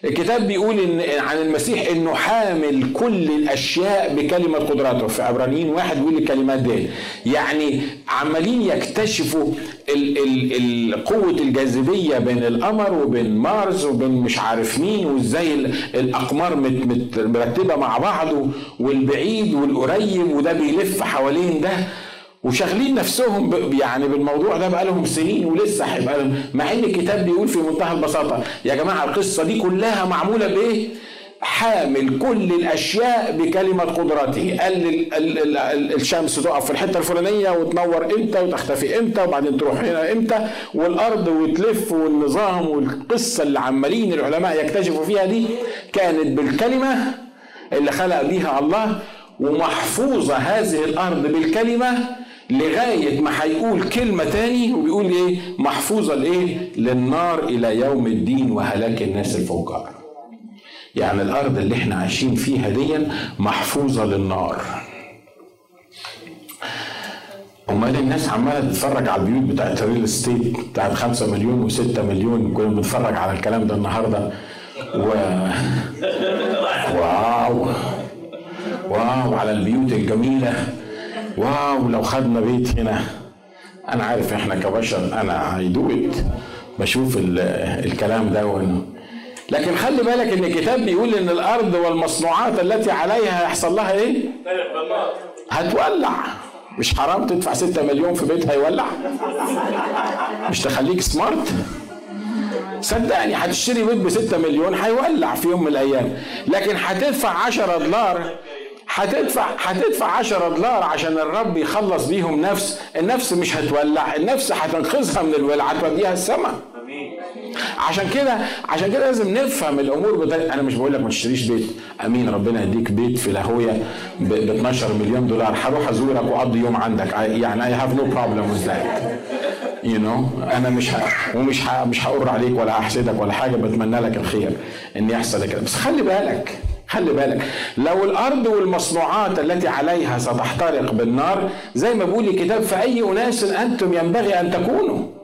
الكتاب بيقول إن عن المسيح إنه حامل كل الأشياء بكلمة قدراته. في عبرانيين واحد بيقول الكلمات دي. يعني عمالين يكتشفوا ال ال ال قوه الجاذبية بين القمر وبين مارس وبين مش عارف مين وازاي الأقمار مرتبة مع بعض والبعيد والقريب وده بيلف حوالين ده وشاغلين نفسهم يعني بالموضوع ده بقالهم سنين ولسه هيبقى مع إن الكتاب بيقول في منتهى البساطة يا جماعة القصة دي كلها معمولة بإيه؟ حامل كل الأشياء بكلمة قدرته. قال الشمس تقف في الحتة الفلانية وتنور إمتى وتختفي إمتى وبعدين تروح هنا إمتى. والأرض وتلف والنظام والقصة اللي عمالين العلماء يكتشفوا فيها دي كانت بالكلمة اللي خلق بيها الله ومحفوظة هذه الأرض بالكلمة لغاية ما هيقول كلمة تاني وبيقول إيه؟ محفوظة لإيه؟ للنار إلى يوم الدين وهلاك الناس الفجار يعني الأرض اللي إحنا عايشين فيها دي محفوظة للنار. أمال الناس عمالة تتفرج على البيوت بتاعت الريل استيت بتاعت 5 مليون و6 مليون كنا بنتفرج على الكلام ده النهارده. و wow. Wow على البيوت الجميلة. Wow لو خدنا بيت هنا. أنا عارف إحنا كبشر أنا بشوف الكلام ده لكن خلي بالك إن الكتاب بيقول إن الأرض والمصنوعات التي عليها هيحصل لها إيه؟ هتولع. مش حرام تدفع 6 مليون في بيت هيولع. مش تخليك smart صدقني هتشتري بيت ب 6 مليون هيولع في يوم من الأيام. لكن هتدفع 10 دولار هتدفع هتدفع 10 دولار عشان الرب يخلص بيهم نفس. النفس مش هتولع النفس هتنقذها من الولع هتوديها السماء. عشان كده عشان كده لازم نفهم الأمور بطريقه أنا مش بقول لك ما تشتريش بيت. أمين ربنا يديك بيت في لاهويه ب 12 مليون دولار. هروح أزورك وأقضي يوم عندك. يعني I have no problem with that يو نو أنا مش ه... ومش ه... مش هقر عليك ولا احسدك ولا حاجة. بتمنى لك الخير إن يحصل كده. بس خلي بالك خلي بالك. لو الأرض والمصنوعات التي عليها ستحترق بالنار زي ما بيقول الكتاب فأي أناس أنتم ينبغي أن تكونوا.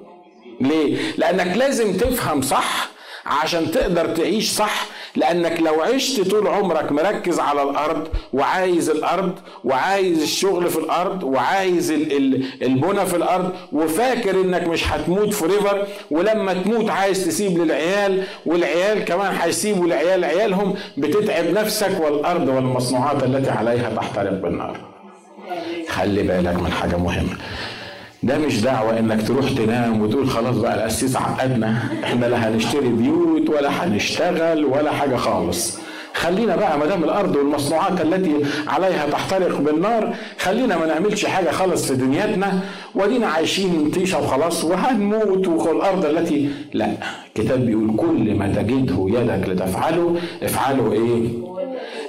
ليه؟ لأنك لازم تفهم صح عشان تقدر تعيش صح. لأنك لو عشت طول عمرك مركز على الأرض وعايز الأرض وعايز الشغل في الأرض وعايز البنى في الأرض وفاكر إنك مش هتموت فوريفر ولما تموت عايز تسيب للعيال والعيال كمان هيسيبوا لعيال عيالهم بتتعب نفسك والأرض والمصنوعات التي عليها تحترق بالنار. خلي بالك من حاجة مهمة. ده مش دعوة إنك تروح تنام وتقول خلاص بقى القسيس عقدنا إحنا لا هنشتري بيوت ولا هنشتغل ولا حاجة خالص. خلينا بقى ما دام الأرض والمصنوعات التي عليها تحترق بالنار خلينا ما نعملش حاجة خالص في دنيتنا. ودينا عايشين طيشة وخلاص وهنموت والارض التي لا الكتاب بيقول كل ما تجده يدك لتفعله افعله إيه؟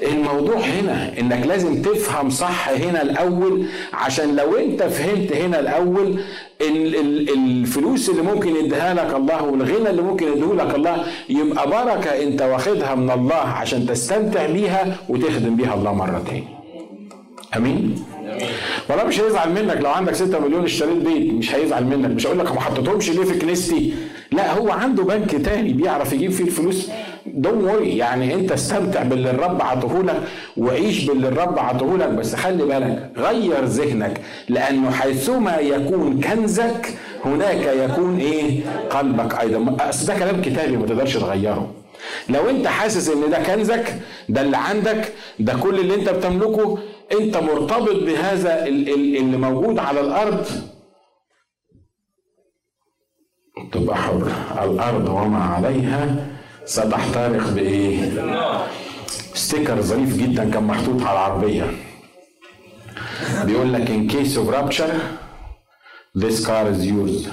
الموضوع هنا إنك لازم تفهم صح هنا الأول عشان لو أنت فهمت هنا الأول الفلوس اللي ممكن يديها لك الله والغنى اللي ممكن يديه لك الله يبقى بركة أنت واخدها من الله عشان تستمتع بيها وتخدم بيها الله مرة تاني. آمين؟ والله مش هيزعل منك لو عندك 6 مليون اشتريت بيت مش هيزعل منك مش هقول لك ما حطيتهمش ليه في كنيستي. لا هو عنده بنك تاني بيعرف يجيب فيه الفلوس. دون وري يعني انت استمتع باللي الرب عطوهولك وعيش باللي الرب عطوهولك بس خلي بالك غير ذهنك. لأنه حيثما يكون كنزك هناك يكون إيه؟ قلبك أيضا. أصل ده كلام كتابي ما تقدرش تغيره. لو انت حاسس إن ده كنزك ده اللي عندك ده كل اللي انت بتملكه انت مرتبط بهذا اللي موجود على الأرض. تبقى حر الأرض وما عليها. ستحترق بإيه؟ ستيكر ظريف جدا كان محطوط على العربية. بيقول لك in case of rupture this car is used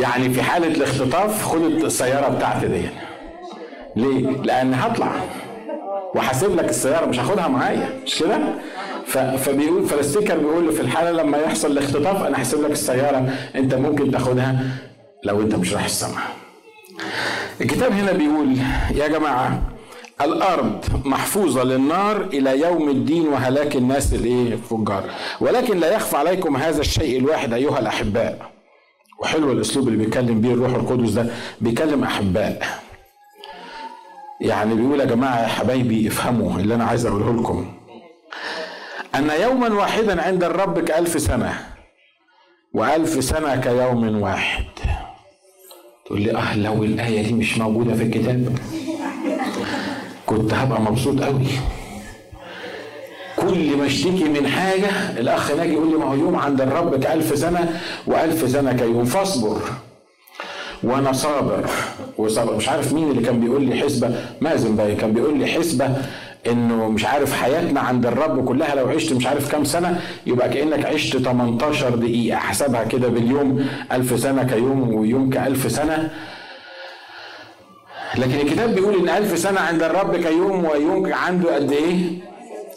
يعني في حالة الاختطاف خد السيارة بتاعتي دي. ليه؟ لأن هطلع. وهسيب لك السيارة مش هاخدها معايا. مش كده؟ فبيقول فالستيكر بيقول له في الحالة لما يحصل الاختطاف أنا هسيب لك السيارة أنت ممكن تاخدها. لو أنت مش رايح السماء. الكتاب هنا بيقول يا جماعة الأرض محفوظة للنار إلى يوم الدين وهلاك الناس الإيه؟ الفجار. ولكن لا يخفى عليكم هذا الشيء الواحد أيها الأحباء. وحلو الأسلوب اللي بيتكلم بيه الروح القدس ده بيكلم أحباء. يعني بيقول يا جماعة يا حبايبي افهموا اللي أنا عايز أقوله لكم. أن يوما واحدا عند الرب كألف سنة وألف سنة كيوم واحد. تقول لي آه لو الآية دي مش موجودة في الكتاب كنت هبقى مبسوط قوي كل ما اشتكي من حاجة الأخ ناجي يقول لي ما هو يوم عند الرب كألف سنة وألف سنة كيوم فاصبر وأنا صابر. وصابر مش عارف مين اللي كان بيقول لي حسبة مازن بقى كان بيقول لي حسبة. إنه مش عارف حياتنا عند الرب كلها لو عشت مش عارف كام سنة يبقى كأنك عشت 18 دقيقة. حسبها كده باليوم ألف سنة كيوم ويوم كألف سنة. لكن الكتاب بيقول إن ألف سنة عند الرب كيوم ويوم عنده قد إيه؟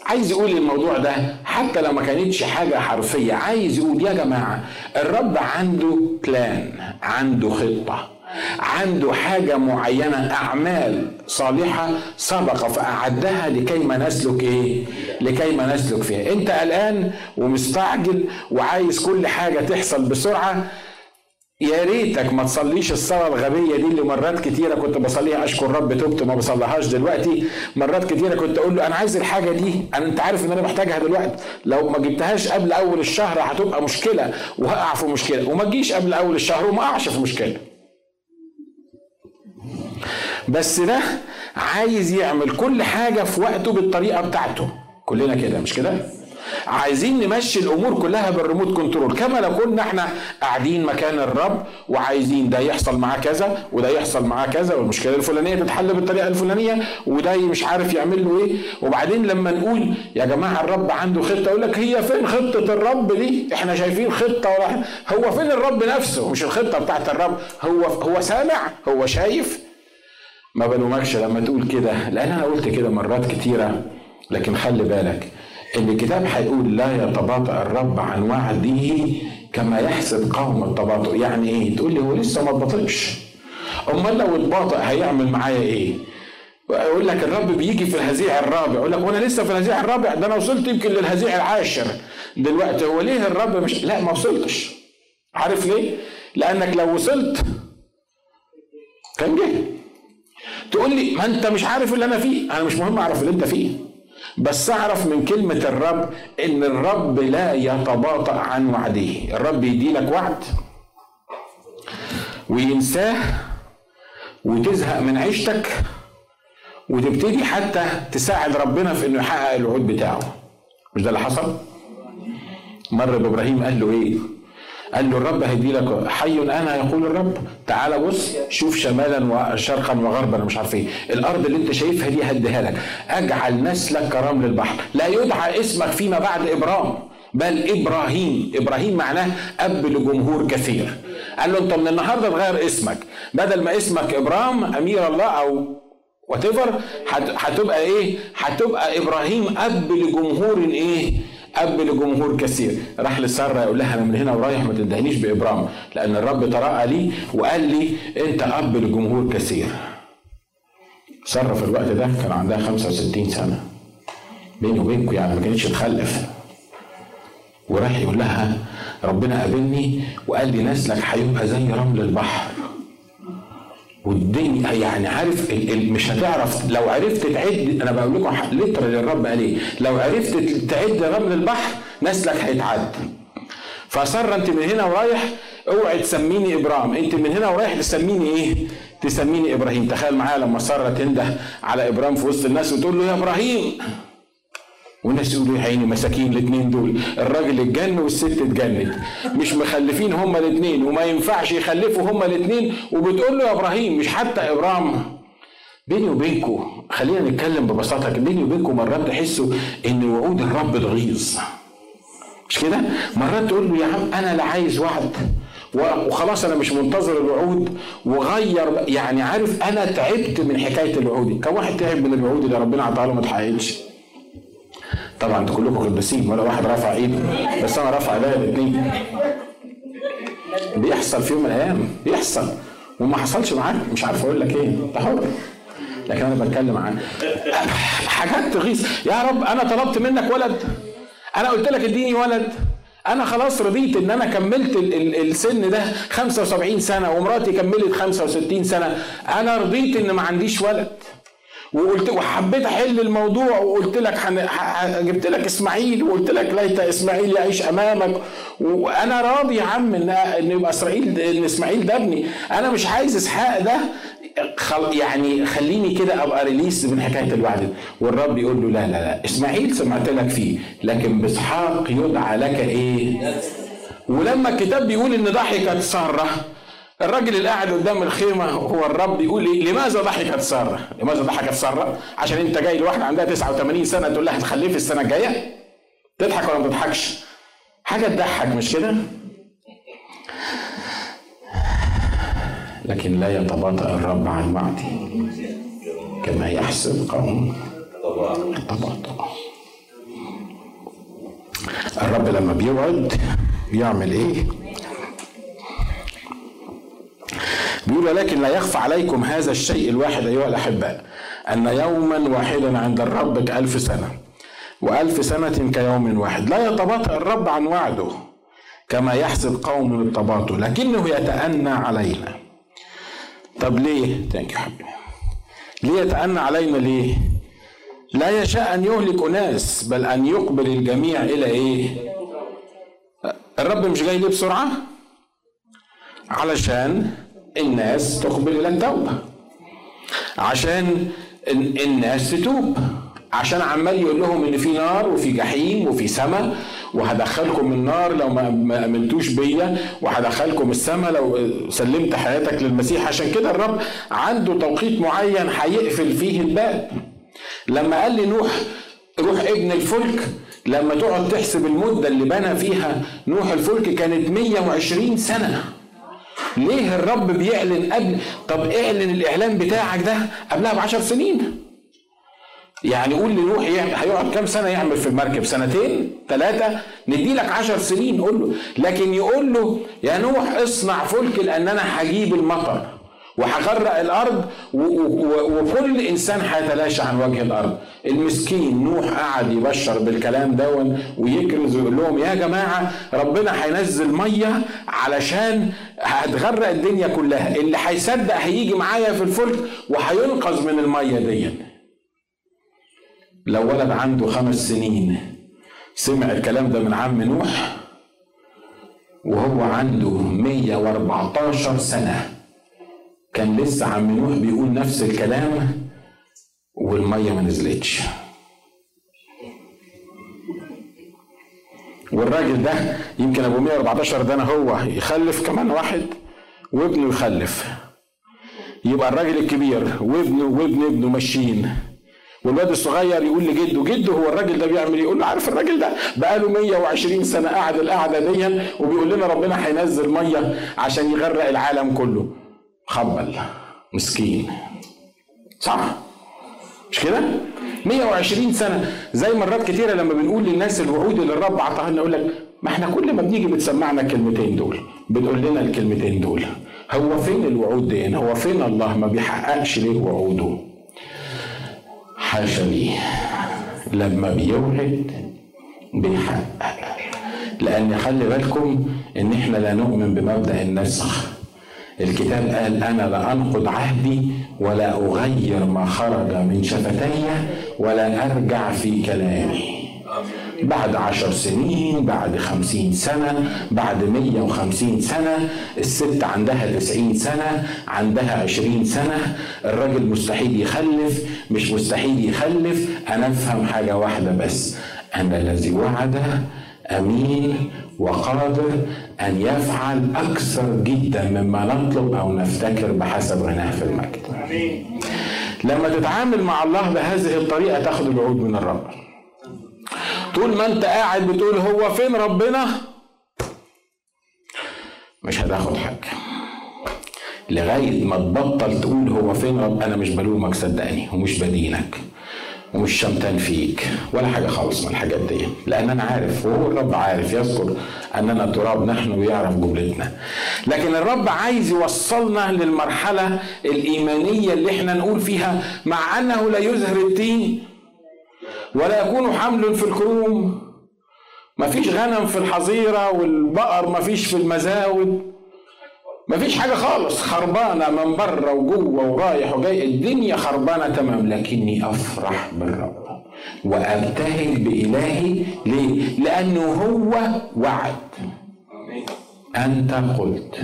عايز يقول الموضوع ده حتى لو ما كانتش حاجة حرفية عايز يقول يا جماعة الرب عنده بلان عنده خطة. عنده حاجة معينة أعمال صالحة سبق فأعدها لكي ما نسلك إيه؟ لكي ما نسلك فيها. أنت قلقان ومستعجل وعايز كل حاجة تحصل بسرعة يا ريتك ما تصليش الصلاة الغبية دي اللي مرات كتيرة كنت بصليها. أشكر رب تبت ما بصليهاش دلوقتي. مرات كتيرة كنت أقول له أنا عايز الحاجة دي أنا أنت عارف إن أنا محتاجها دلوقتي. لو ما جبتهاش قبل أول الشهر هتبقى مشكلة وهقع في مشكلة وما تجيش قبل أول الشهر وما أقعش في مشكلة. بس ده عايز يعمل كل حاجة في وقته بالطريقة بتاعته. كلنا كده مش كده؟ عايزين نمشي الأمور كلها بالريموت كنترول. كما لو كنا إحنا قاعدين مكان الرب وعايزين ده يحصل معاه كذا وده يحصل معاه كذا والمشكلة الفلانية تتحل بالطريقة الفلانية وده مش عارف يعمل له إيه. وبعدين لما نقول يا جماعة الرب عنده خطة يقول لك هي فين خطة الرب دي؟ إحنا شايفين خطة ولا هو فين الرب نفسه؟ مش الخطة بتاعت الرب هو هو سامع هو شايف. ما بلومكش لما تقول كده لأن أنا قلت كده مرات كتيرة. لكن خلي بالك إن الكتاب هيقول لا يتباطأ الرب عن وعده كما يحسب قوم التباطؤ. يعني إيه؟ تقول لي هو لسه ما اتباطئش. أمال لو اتباطأ هيعمل معايا إيه؟ يقول لك الرب بيجي في الهزيع الرابع. يقول لك وأنا لسه في الهزيع الرابع؟ ده أنا وصلت يمكن للهزيع العاشر. دلوقتي هو ليه الرب مش لا ما وصلتش. عارف ليه؟ لأنك لو وصلت كان جه. تقول لي ما انت مش عارف اللي أنا فيه. أنا مش مهم اعرف اللي انت فيه. بس اعرف من كلمة الرب إن الرب لا يتباطأ عن وعده. الرب يدي لك وعد وينساه وتزهق من عيشتك وتبتدي حتى تساعد ربنا في إنه يحقق الوعود بتاعه. مش ده اللي حصل؟ مر بإبراهيم قال له إيه؟ قال له الرب هيدي لك حي أنا يقول الرب. تعالى بص شوف شمالا وشرقا وغربا مش عارف إيه. الأرض اللي أنت شايفها دي هديها لك. أجعل نسلك كرمل البحر. لا يدعى اسمك فيما بعد ابرام بل إبراهيم. إبراهيم معناه أب لجمهور كثير. قال له أنت من النهارده تغير اسمك. بدل ما اسمك ابرام أمير الله or what هتبقى إيه؟ هتبقى إبراهيم أب لجمهور إيه؟ أب لجمهور كثير. راح لسارة يقول لها أنا من هنا ورايح ما تندهنيش بإبرام. لأن الرب تراءى لي وقال لي أنت أب لجمهور كثير. سارة في الوقت ده كان عندها 65 سنة. بيني وبينكم يعني ما كانتش تخلف. وراح يقول لها ربنا قابلني وقال لي نسلك هيبقى زي رمل البحر والدنيا يعني عارف مش هتعرف. لو عرفت تعد أنا بقول لكم لتر للرب قال إيه. لو عرفت تعد رمل البحر نسلك هيتعد فصر أنت من هنا ورايح اوعي تسميني ابرام أنت من هنا ورايح تسميني إيه؟ تسميني إبراهيم. تخيل معايا لما ساره تنده على ابرام في وسط الناس وتقول له يا إبراهيم. والناس يقولوا يا عيني مساكين الاثنين دول. الراجل اتجن والست اتجنت مش مخلفين هما الاثنين وما ينفعش يخلفوا هما الاثنين. وبتقول له يا إبراهيم مش حتى ابرام بيني وبينكم خلينا نتكلم ببساطة بيني وبينكم مرات تحسوا إن وعود الرب تغيظ مش كده؟ مرات تقول له يا عم أنا لا عايز وعد. وخلاص أنا مش منتظر الوعود. وغير يعني عارف أنا تعبت من حكاية الوعود كم واحد تعب من الوعود اللي ربنا عطاها له ما اتحققتش طبعا أنتوا كلكم قديسين ولا واحد رفع ايده بس أنا رافع ايديا الاثنين بيحصل في يوم من الأيام بيحصل. وما حصلش معاك مش عارف أقول لك إيه. أنت حر. لكن أنا بتكلم عن حاجات تغيظ. يا رب أنا طلبت منك ولد. أنا قلت لك اديني ولد. أنا خلاص رضيت إن أنا كملت السن ده 75 سنة ومراتي كملت 65 سنة. أنا رضيت إن ما عنديش ولد. وقلت وحبيت أحل الموضوع وقلت لك حن... جبت لك إسماعيل وقلت لك ليت إسماعيل يعيش أمامك. وأنا راضي يا عم ان إن يبقى اسرائيل إن إسماعيل ده ابني. أنا مش عايز إسحاق ده خل... يعني خليني كده أبقى ريليس من حكاية الوعد والرب يقول له لا لا لا. إسماعيل سمعت لك فيه لكن بإسحاق يدعى لك إيه؟ ولما الكتاب بيقول إن ضحكت سارة الراجل اللي قاعد قدام الخيمة هو الرب يقول إيه لماذا ضحكت سارة؟ لماذا ضحكت سارة؟ عشان أنت جاي لواحدة عندها 89 سنة تقول لها هتخلفي السنة الجاية؟ تضحك ولا ما تضحكش؟ حاجة تضحك مش كده؟ لكن لا يتباطأ الرب عن وعده كما يحسب قوم التباطؤ الرب لما بيوعد بيعمل إيه؟ بيقول ولكن لا يخفى عليكم هذا الشيء الواحد أيها الأحباء أن يوما واحدا عند الرب كألف سنة وألف سنة كيوم واحد لا يتباطأ الرب عن وعده كما يحسب قوم التباطؤ لكنه يتأنى علينا طب ليه؟ thank you حبيبي ليه يتأنى علينا ليه؟ لا يشاء أن يهلك أناس بل أن يقبل الجميع إلى إيه؟ الرب مش جاي ليه بسرعة؟ علشان الناس تقبل إلى التوبة. عشان الناس تتوب. عشان عمال يقول لهم إن في نار وفي جحيم وفي سماء وهدخلكم النار لو ما آمنتوش بيا وهدخلكم السماء لو سلمت حياتك للمسيح. عشان كده الرب عنده توقيت معين هيقفل فيه الباب. لما قال لي نوح روح ابن الفلك. لما تقعد تحسب المدة اللي بنى فيها نوح الفلك كانت 120 سنة. ليه الرب بيعلن قبل؟ طب اعلن الإعلان بتاعك ده قبلها بعشر سنين. يعني قول لنوح هيقعد كام سنة يعمل في المركب؟ سنتين؟ ثلاثة ندي لك عشر سنين قول له. لكن يقول له يا نوح اصنع فلك لأن أنا هجيب المطر. وهغرق الأرض وكل إنسان هيتلاشى عن وجه الأرض. المسكين نوح قعد يبشر بالكلام دون ويكرز ويقول لهم يا جماعة ربنا هينزل مية علشان هتغرق الدنيا كلها. اللي هيصدق هيجي معايا في الفلك وهينقذ من المية دي. لو ولد عنده خمس سنين سمع الكلام ده من عم نوح وهو عنده 114 سنة. كان لسه عم نوح بيقول نفس الكلام والمية ما نزلتش. والراجل ده يمكن أبو 114 ده أنا هو يخلف كمان واحد وابنه يخلف. يبقى الراجل الكبير وابنه وابن ابنه ماشيين. والواد الصغير يقول لجده جده هو الراجل ده بيعمل يقول له عارف الراجل ده بقاله 120 سنة قاعد القعدة دي وبيقول لنا ربنا هينزل مية عشان يغرق العالم كله. خبل مسكين. صح. مش كده؟ 120 سنة. زي مرات كتيرة لما بنقول للناس الوعود اللي الرب عطاها لنا يقول لك ما إحنا كل ما بنيجي بتسمعنا الكلمتين دول بتقول لنا الكلمتين دول. هو فين الوعود دي؟ هو فين الله ما بيحققش ليه وعوده؟ حاشا ليه لما بيوعد بيحقق. لأن خلي بالكم إن إحنا لا نؤمن بمبدأ النسخ. الكتاب قال أنا لا أنقض عهدي ولا أغير ما خرج من شفتي ولا أرجع في كلامي. بعد عشر سنين بعد خمسين سنة بعد مية وخمسين سنة الست عندها تسعين سنة عندها عشرين سنة الراجل مستحيل يخلف مش مستحيل يخلف أنا أفهم حاجة واحدة بس أن الذي وعد أمين وقادر أن يفعل أكثر جدا مما نطلب أو نفتكر بحسب غناه في المجد. لما تتعامل مع الله بهذه الطريقة تاخد الوعود من الرب. طول ما أنت قاعد بتقول هو فين ربنا مش هتاخد حاجة. لغاية ما تبطل تقول هو فين رب أنا مش بلومك صدقني ومش بدينك. ومش شمتان فيك ولا حاجة خالص من الحاجات دي. لأن أنا عارف وهو الرب عارف يذكر أننا تراب نحن ويعرف جملتنا. لكن الرب عايز يوصلنا للمرحلة الإيمانية اللي إحنا نقول فيها مع أنه لا يزهر التين ولا يكون حمل في الكروم. مفيش غنم في الحظيرة والبقر مفيش في المزاود. مفيش حاجة خالص. خربانة من بره وجوة ورايح وجاي. الدنيا خربانة تمام لكني أفرح بالرب وأبتهج بإلهي. ليه؟ لأنه هو وعد. أنت قلت.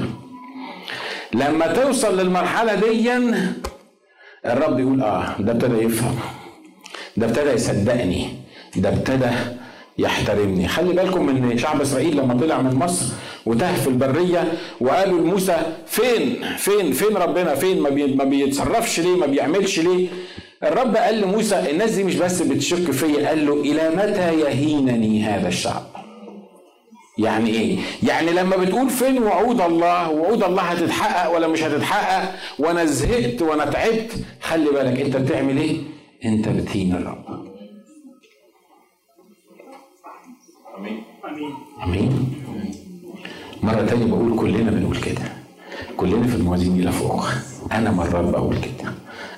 لما توصل للمرحلة دي الرب يقول آه ده ابتدى يفهم. ده ابتدى يصدقني. ده ابتدى يحترمني. خلي بالكم من شعب إسرائيل لما طلع من مصر وتاه في البرية وقالوا لموسى فين؟ فين؟ فين ربنا؟ فين؟ ما, بي ما بيتصرفش ليه؟ ما بيعملش ليه؟ الرب قال لموسى الناس دي مش بس بتشك فيا. قال له إلى متى يهينني هذا الشعب؟ يعني إيه؟ يعني لما بتقول فين وعود الله وعود الله هتتحقق ولا مش هتتحقق؟ وأنا زهقت وأنا تعبت. خلي بالك أنت بتعمل إيه؟ أنت بتهين الرب. آمين. آمين. مرة تانية بقول كلنا بنقول كده. كلنا في الموازين إلى فوق. أنا مرات بقول كده.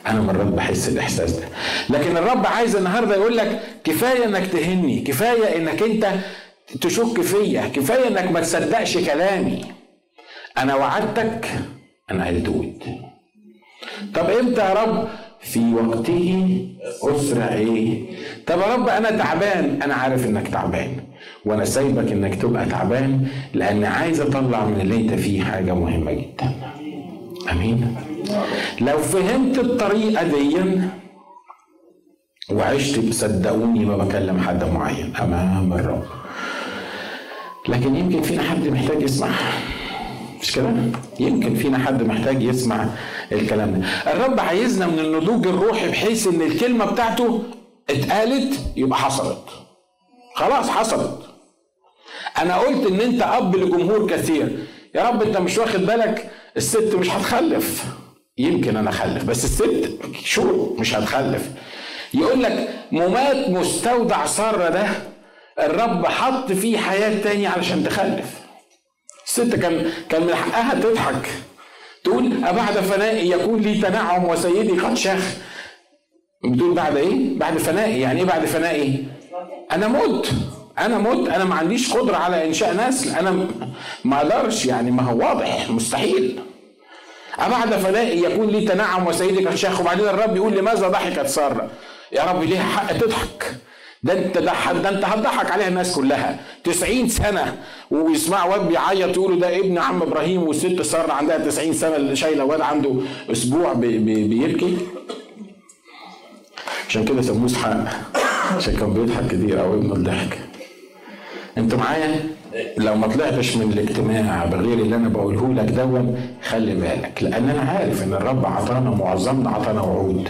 أنا مرات بحس الإحساس ده. لكن الرب عايز النهاردة يقول لك كفاية إنك تهني. كفاية إنك أنت تشك فيا. كفاية إنك ما تصدقش كلامي. أنا وعدتك. أنا هدود طب إمتى يا رب في وقته أسرع إيه طب يا رب أنا تعبان. أنا عارف إنك تعبان وأنا سايبك إنك تبقى تعبان لأن عايز أطلع من اللي أنت فيه حاجة مهمة جدا. آمين. لو فهمت الطريقة دي وعشت صدقوني ما بكلم حد معين أمام الرب. لكن يمكن فينا حد محتاج يسمعها مش كده؟ يمكن فينا حد محتاج يسمع الكلام ده. الرب عايزنا من النضوج الروحي بحيث إن الكلمة بتاعته اتقالت يبقى حصلت. خلاص حصلت. أنا قلت إن أنت أب لجمهور كثير يا رب أنت مش واخد بالك الست مش هتخلف يمكن أنا أخلف بس الست شو مش هتخلف يقول لك ممات مستودع سارة ده الرب حط فيه حياة تانية علشان تخلف الست كان كان من حقها تضحك. تقول أبعد فنائي يكون لي تنعم وسيدي قد شاخ. بتقول بعد إيه؟ بعد فنائي يعني إيه بعد فنائي؟ أنا مت. أنا مت. أنا ما عنديش قدرة على إنشاء نسل أنا ما أقدرش. يعني ما هو واضح. مستحيل. أبعد فنائي يكون لي تنعم وسيدك الشيخ وبعدين الرب يقول لماذا ضحكت سارة؟ يا رب ليها حق تضحك. ده انت ده, انت هتضحك عليها الناس كلها. 90 سنة ويسمع واد بيعيط يقولوا ده ابن عم إبراهيم والست سارة عندها 90 سنة اللي شايلة واد عنده أسبوع بي بي بيبكي. عشان كده سموه اسحاق عشان كان بيضحك كتير أو ابنه الضحك. أنت معايا؟ لو ما طلعتش من الاجتماع بغير اللي أنا بقوله لك دون خلي بالك لأن أنا عارف إن الرب عطانا معظمنا عطانا وعود.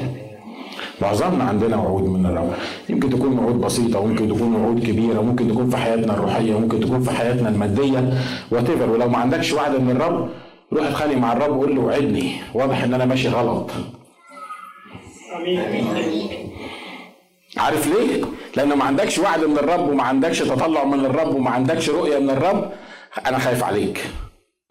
معظمنا عندنا وعود من الرب يمكن تكون وعود بسيطة وممكن تكون وعود كبيرة ممكن تكون في حياتنا الروحية ممكن تكون في حياتنا المادية وات ولو ما عندكش وعد من الرب روح اتخانق مع الرب وقول له وعدني واضح إن أنا ماشي غلط عارف ليه؟ لأنه ما عندكش وعد من الرب وما عندكش تطلع من الرب وما عندكش رؤية من الرب أنا خايف عليك.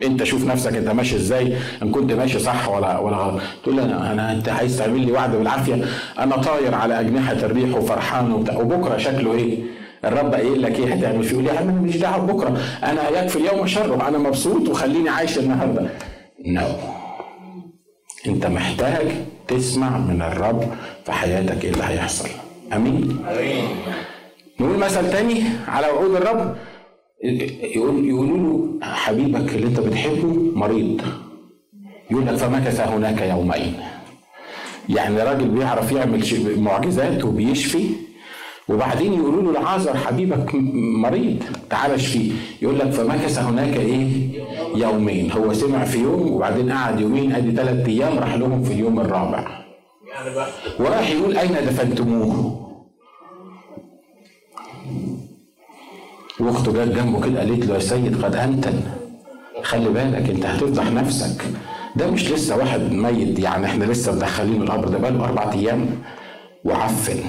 انت شوف نفسك انت ماشي إزاي ان كنت ماشي صح ولا ولا غلط. تقول لي أنا أنا انت عايز تعمل لي وعد بالعافية. أنا طاير على أجنحة الريح وفرحان وبتاع. وبكرة شكله إيه؟ الرب قايل لك إيه هتعمل فيه؟ يقول لي أنا ماليش دعوة بكرة أنا يكفي اليوم شره أنا مبسوط وخليني عايش النهارده. نو no. أنت محتاج تسمع من الرب في حياتك إيه اللي هيحصل. أمين؟ أمين. نقول مثل تاني على وعود الرب. يقول يقولوا له حبيبك اللي انت بتحبه مريض. يقول لك فمكث هناك يومين يعني راجل بيعرف يعمل معجزات وبيشفي. وبعدين يقولوا له لعازر حبيبك مريض تعال اشفيه يقول لك فمكث هناك إيه؟ يومين. هو سمع في يوم وبعدين قعد يومين ادي ثلاث أيام راح لهم في اليوم الرابع. وراح يقول أين دفنتموه؟ واخته جت جنبه كده قالت له يا سيد قد انتن خلي بالك أنت هتفضح نفسك. ده مش لسه واحد ميت يعني إحنا لسه مدخلينه القبر ده بقاله أربع أيام. وعفن.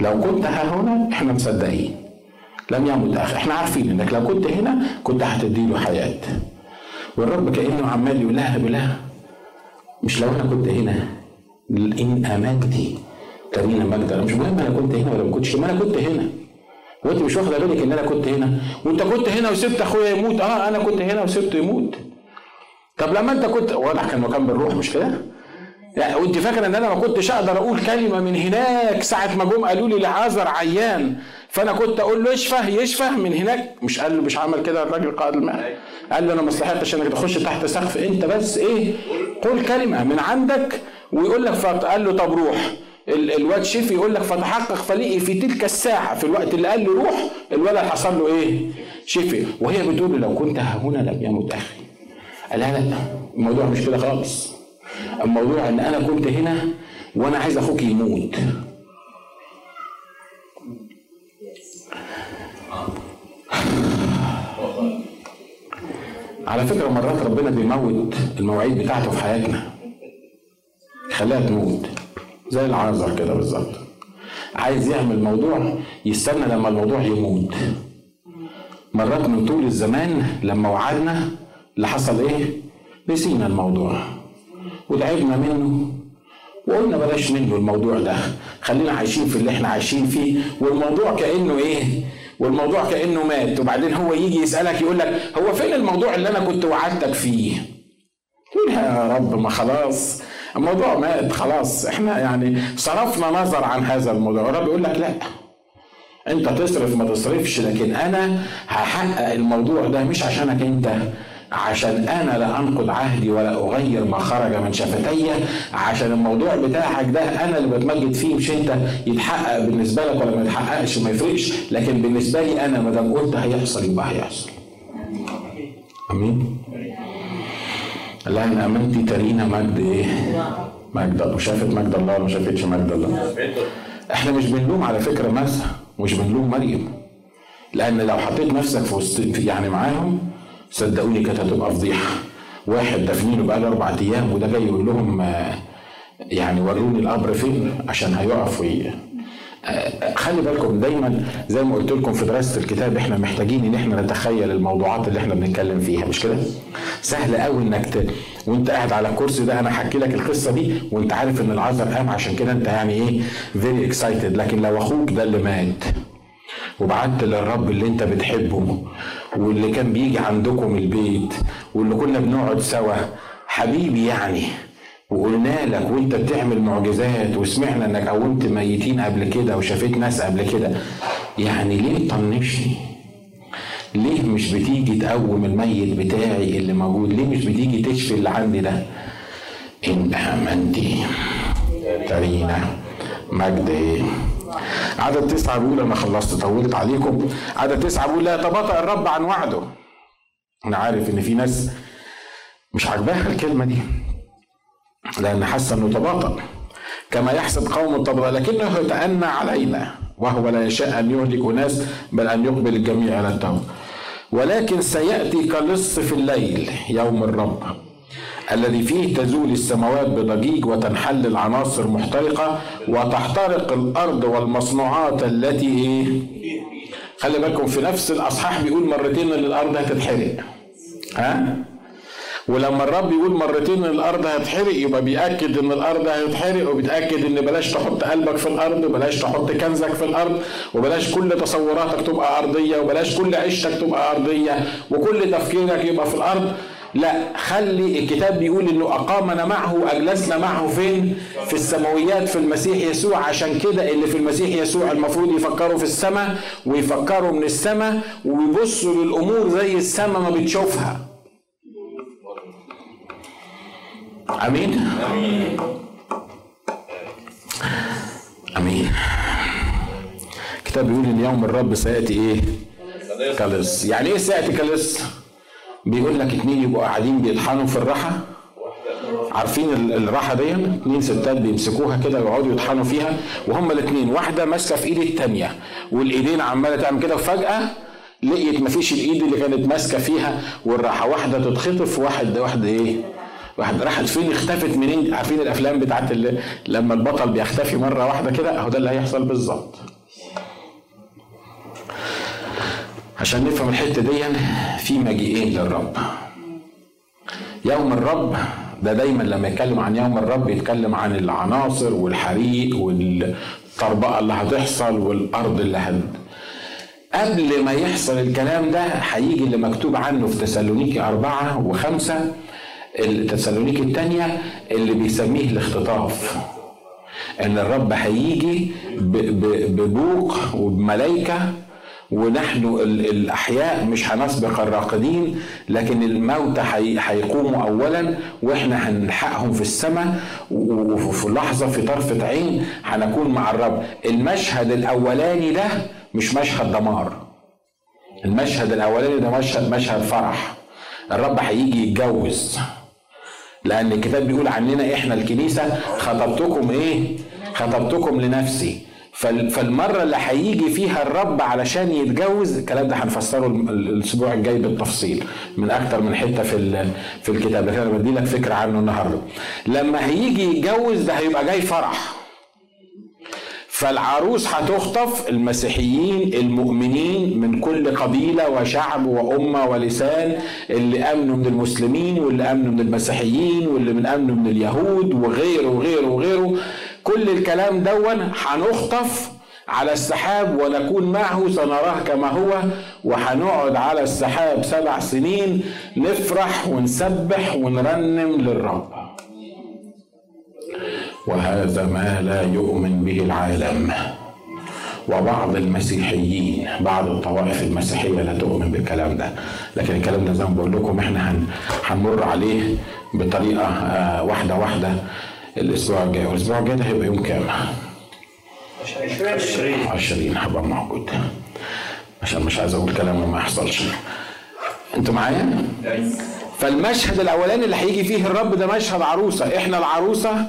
لو كنت ها هنا إحنا مصدقين. لم يمت أخي. إحنا عارفين إنك لو كنت هنا كنت هتدي له حياة. والرب كأنه عمال يقول لها مش لو أنا كنت هنا إن امنتي ترينا مجد أنا مش مهم أنا كنت هنا ولا ما كنتش ما أنا كنت هنا. وأنت مش واخده بالك إن أنا كنت هنا. وأنت كنت هنا وسبت أخويا يموت. آه أنا كنت هنا وسبته يموت. طب لما أنت كنت واضح كان مكان بالروح مش كده؟ وأنت فاكرة إن أنا ما كنتش أقدر أقول كلمة من هناك ساعة ما جم قالوا لي لعازر عيان. فأنا كنت أقول له اشفه يشفه من هناك. مش قال له مش عمل كده الراجل قائد المهنه قال له أنا ما استحقتش إنك تخش تحت سقف أنت بس إيه؟ قول كلمة من عندك ويقول لك قال له طب روح. الواد شفي يقول لك فتحقق فلقي في تلك الساعة في الوقت اللي قال له روح الولد حصل له إيه؟ شفي وهي بتقول له لو كنت هنا لم يمت أخي قال لا لا الموضوع مش كده خالص. الموضوع إن أنا كنت هنا وأنا عايز أخوك يموت. على فكرة مرات ربنا بيموت المواعيد بتاعته في حياتنا. خليها تموت. زي العازر كده بالظبط. عايز يعمل موضوع يستنى لما الموضوع يموت. مرات من طول الزمان لما وعدنا اللي حصل إيه؟ نسينا الموضوع. وتعبنا منه. وقلنا بلاش منه الموضوع ده. خلينا عايشين في اللي إحنا عايشين فيه. والموضوع كأنه إيه؟ والموضوع كأنه مات. وبعدين هو يجي يسألك يقول لك هو فين الموضوع اللي أنا كنت وعدتك فيه؟ يا رب ما خلاص. الموضوع مات خلاص إحنا يعني صرفنا نظر عن هذا الموضوع. الرب يقول لك لا أنت تصرف ما تصرفش لكن أنا هحقق الموضوع ده مش عشانك أنت عشان أنا لا أنقض عهدي ولا أغير ما خرج من شفتي. عشان الموضوع بتاعك ده أنا اللي بتمجد فيه مش أنت. يتحقق بالنسبة لك ولا ما يتحققش ما يفرقش. لكن بالنسبة لي أنا ما دام قلت هيحصل يبقى هيحصل. آمين. لأن امنتي ترينا مجد إيه؟ مجد الله. شافت مجد الله ولا ما شافتش مجد الله؟ إحنا مش بنلوم على فكرة مثلا مش بنلوم مريم. لأن لو حطيت نفسك في وسط يعني معاهم صدقوني كانت هتبقى فضيحة. واحد دافنينه بقى أربع أيام وده جاي يقول لهم آه، يعني وروني القبر فين؟ عشان هيقف. خلي بالكم دايما زي ما قلت لكم في دراسة الكتاب إحنا محتاجين إن إحنا نتخيل الموضوعات اللي إحنا بنتكلم فيها مش كده؟ سهل قوي إنك ت... وأنت قاعد على الكرسي ده أنا احكي لك القصة دي وأنت عارف إن العازر قام عشان كده أنت يعني إيه very excited لكن لو أخوك ده اللي مات وبعت للرب اللي أنت بتحبه واللي كان بيجي عندكم البيت واللي كنا بنقعد سوا حبيبي يعني وقلنا لك وانت بتعمل معجزات وسمعنا انك قومت ميتين قبل كده وشافيت ناس قبل كده يعني ليه طنشني ليه مش بتيجي تقوم الميت بتاعي اللي موجود؟ ليه مش بتيجي تشفي اللي عندي ده؟ إن امنتي ترينا. مجد. إيه عدد تسعة بيقول أنا خلصت طولت عليكم. عدد تسعة بيقول لا يتباطأ الرب عن وعده. أنا عارف إن في ناس مش عاجباها الكلمة دي. لأن حاسة إنه تباطأ كما يحسب قوم التباطؤ لكنه يتأنى علينا وهو لا يشاء أن يهلك ناس بل أن يقبل الجميع على التوبة ولكن سيأتي كلص في الليل يوم الرب الذي فيه تزول السماوات بضجيج وتنحل العناصر محترقة وتحترق الأرض والمصنوعات التي إيه؟ خلي بالكم في نفس الأصحاح بيقول مرتين إن الأرض هتتحرق ها؟ ولما الرب يقول مرتين إن الأرض هتحرق يبقى بيأكد إن الأرض هتحرق وبيتاكد إن بلاش تحط قلبك في الأرض وبلاش تحط كنزك في الأرض وبلاش كل تصوراتك تبقى أرضية وبلاش كل عيشتك تبقى أرضية وكل تفكيرك يبقى في الأرض. لا خلي الكتاب بيقول إنه أقامنا معه واجلسنا معه فين؟ في السماويات في المسيح يسوع. عشان كده اللي في المسيح يسوع المفروض يفكروا في السماء ويفكروا من السماء ويبصوا للأمور زي السماء ما بتشوفها. آمين. آمين. الكتاب بيقول ان يوم الرب سيأتي إيه؟ كالس يعني إيه سيأتي كالس بيقول لك اتنين يبقوا قاعدين بيطحنوا في الراحة. عارفين الراحة دي اتنين ستات بيمسكوها كده ويقعدوا يطحنوا فيها وهما الاتنين. واحدة ماسكة في إيد التانية والإيدين عمالة تعمل كده وفجأة لقيت مفيش الإيد اللي كانت ماسكة فيها والراحة. واحدة تتخطف واحد واحدة إيه؟ واحد راحت فين اختفت منين عارفين الأفلام بتاعت اللي لما البطل بيختفي مرة واحدة كده؟ أهو ده اللي هيحصل بالظبط. عشان نفهم الحتة دي في مجيئين للرب. يوم الرب ده دايما لما يتكلم عن يوم الرب يتكلم عن العناصر والحريق والطربقة اللي هتحصل والأرض اللي هت قبل ما يحصل الكلام ده هيجي اللي مكتوب عنه في تسالونيكي أربعة وخمسة التسالونيكي الثانية اللي بيسميه الاختطاف. إن الرب هيجي ببوق وبملائكه ونحن الأحياء مش هنسبق الراقدين لكن الموتى هيقوموا اولا وإحنا هنلحقهم في السماء وفي لحظة في طرفة عين هنكون مع الرب. المشهد الأولاني ده مش مشهد دمار. المشهد الأولاني ده مشهد مشهد فرح. الرب هيجي يتجوز. لأن الكتاب بيقول عننا إحنا الكنيسة خطبتكم إيه؟ خطبتكم لنفسي. فالمرة اللي هيجي فيها الرب علشان يتجوز الكلام ده هنفسره الأسبوع الجاي بالتفصيل من أكتر من حتة في في الكتاب. لكن أنا بدي لك فكرة عنه النهارده. لما هيجي يتجوز ده هيبقى جاي فرح. فالعروس هتخطف المسيحيين المؤمنين من كل قبيلة وشعب وأمة ولسان اللي أمنوا من المسلمين واللي أمنوا من المسيحيين واللي من أمنوا من اليهود وغيره وغيره وغيره. كل الكلام دون هنخطف على السحاب ونكون معه سنراه كما هو وهنقعد على السحاب سبع سنين نفرح ونسبح ونرنم للرب. وهذا ما لا يؤمن به العالم. وبعض المسيحيين بعض الطوائف المسيحية لا تؤمن بالكلام ده. لكن الكلام ده زي ما بقول لكم إحنا هنمر عليه بطريقة آه، واحدة واحدة الأسبوع الجاي. والأسبوع الجاي ده هيبقى يوم كام؟ 20 20 هبقى موجود. عشان مش عايز أقول كلام ما يحصلش. أنتوا معايا؟ فالمشهد الأولاني اللي هيجي فيه الرب ده مشهد عروسة. إحنا العروسة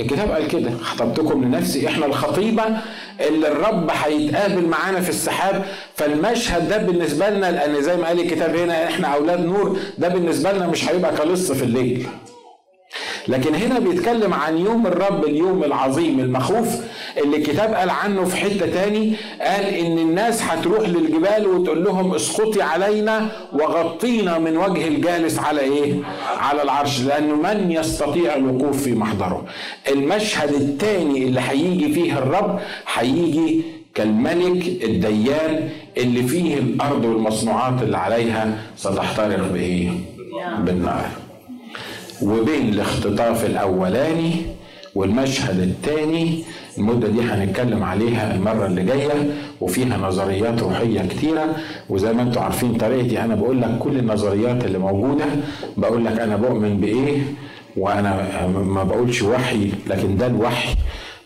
الكتاب قال كده. خطبتكم لنفسي إحنا الخطيبة اللي الرب هيتقابل معانا في السحاب. فالمشهد ده بالنسبة لنا لأن زي ما قال الكتاب هنا إحنا أولاد نور ده بالنسبة لنا مش هيبقى كلص في الليل. لكن هنا بيتكلم عن يوم الرب اليوم العظيم المخوف اللي الكتاب قال عنه في حتة تاني قال إن الناس هتروح للجبال وتقول لهم اسقطي علينا وغطينا من وجه الجالس على إيه؟ على العرش لأنه من يستطيع الوقوف في محضره. المشهد الثاني اللي هيجي فيه الرب هيجي كالملك الديان اللي فيه الأرض والمصنوعات اللي عليها ستحترق بإيه؟ بالنار. وبين الاختطاف الأولاني والمشهد الثاني المدة دي هنتكلم عليها المرة اللي جاية وفيها نظريات روحية كتيرة. وزي ما أنتم عارفين طريقتي أنا بقول لك كل النظريات اللي موجودة بقول لك أنا بؤمن بإيه وأنا ما بقولش وحي لكن ده الوحي.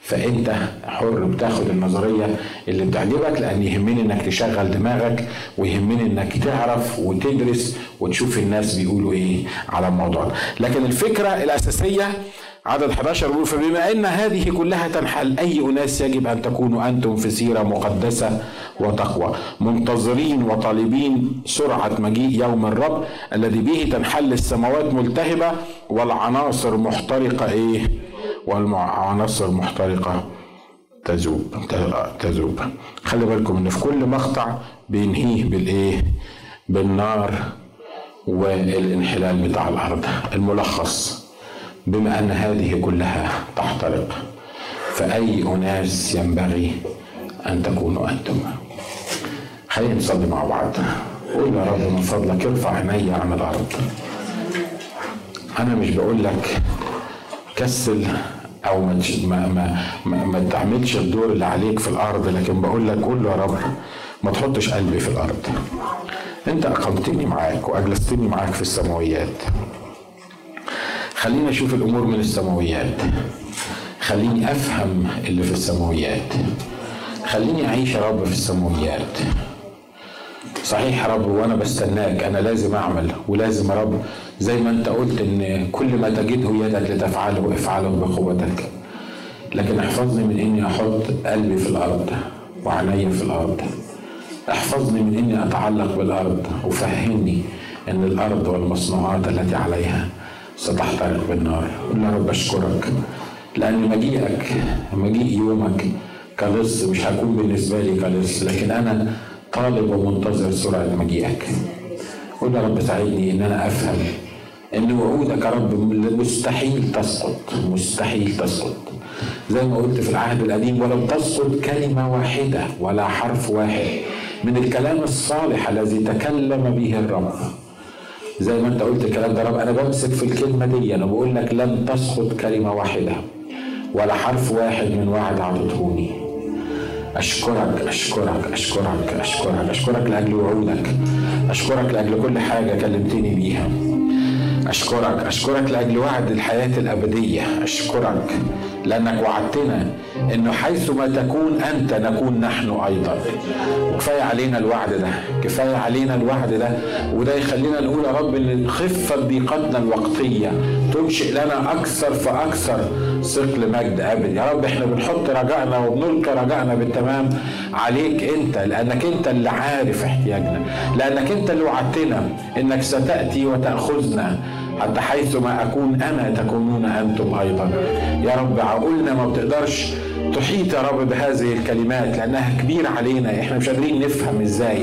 فأنت حر بتاخد النظرية اللي بتعجبك لأن يهمني إنك تشغل دماغك ويهمني إنك تعرف وتدرس وتشوف الناس بيقولوا إيه على الموضوع لكن الفكرة الأساسية عدد 11 بيقول فبما إن هذه كلها تنحل أي أناس يجب أن تكونوا أنتم في سيرة مقدسة وتقوى؟ منتظرين وطالبين سرعة مجيء يوم الرب الذي به تنحل السماوات ملتهبة والعناصر محترقة إيه؟ والعناصر محترقة تذوب تذوب. خلي بالكم إن في كل مقطع بينهيه بالإيه؟ بالنار والانحلال بتاع الأرض. الملخص بما أن هذه كلها تحترق فأي أناس ينبغي أن تكونوا أنتم؟ خلينا نصلي مع بعض. قول يا رب من فضلك ارفع عيني عن الأرض. أنا مش بقول لك كسل أو ما ما ما, ما تعملش الدور اللي عليك في الأرض لكن بقول لك قول له يا رب ما تحطش قلبي في الأرض. أنت أقمتني معاك وأجلستني معاك في السماويات. خليني أشوف الأمور من السماويات. خليني أفهم اللي في السماويات. خليني أعيش يا رب في السماويات. صحيح يا رب وأنا بستناك أنا لازم أعمل ولازم يا رب زي ما انت قلت إن كل ما تجده يدك لتفعله افعله بقوتك. لكن احفظني من إني أحط قلبي في الأرض وعيني في الأرض. احفظني من إني أتعلق بالأرض وفهمني إن الأرض والمصنوعات التي عليها ستحترق بالنار. قول يا رب أشكرك لأن مجيئك مجيء يومك كلص مش هكون بالنسبة لي كلص لكن أنا طالب ومنتظر سرعة مجيئك. قول يا رب ساعدني إن أنا أفهم ان وعودك يا رب مستحيل تسقط مستحيل تسقط. زي ما قلت في العهد القديم ولم تسقط كلمة واحدة ولا حرف واحد من الكلام الصالح الذي تكلم به الرب. زي ما انت قلت الكلام ده رب أنا بمسك في الكلمة دي أنا بقول لك لن تسقط كلمة واحدة ولا حرف واحد من وعد عطتهوني أشكرك أشكرك أشكرك أشكرك أشكرك لأجل وعودك أشكرك لأجل كل حاجة كلمتني بيها. أشكرك. أشكرك لأجل وعد الحياة الأبدية. أشكرك. لأنك وعدتنا أنه حيثما تكون أنت نكون نحن أيضا. وكفاية علينا الوعد ده كفاية علينا الوعد ده وده يخلينا نقول يا رب أن خفة ضيقتنا الوقتية تنشئ لنا أكثر فأكثر ثقل مجد أبدي يا رب إحنا بنحط رجائنا وبنلقي رجائنا بالتمام عليك أنت لأنك أنت اللي عارف احتياجنا لأنك أنت اللي وعدتنا أنك ستأتي وتأخذنا حتى حيث ما أكون أنا تكونون أنتم أيضا. يا رب عقولنا ما بتقدرش تحيط يا رب بهذه الكلمات لأنها كبيرة علينا إحنا مش قادرين نفهم إزاي.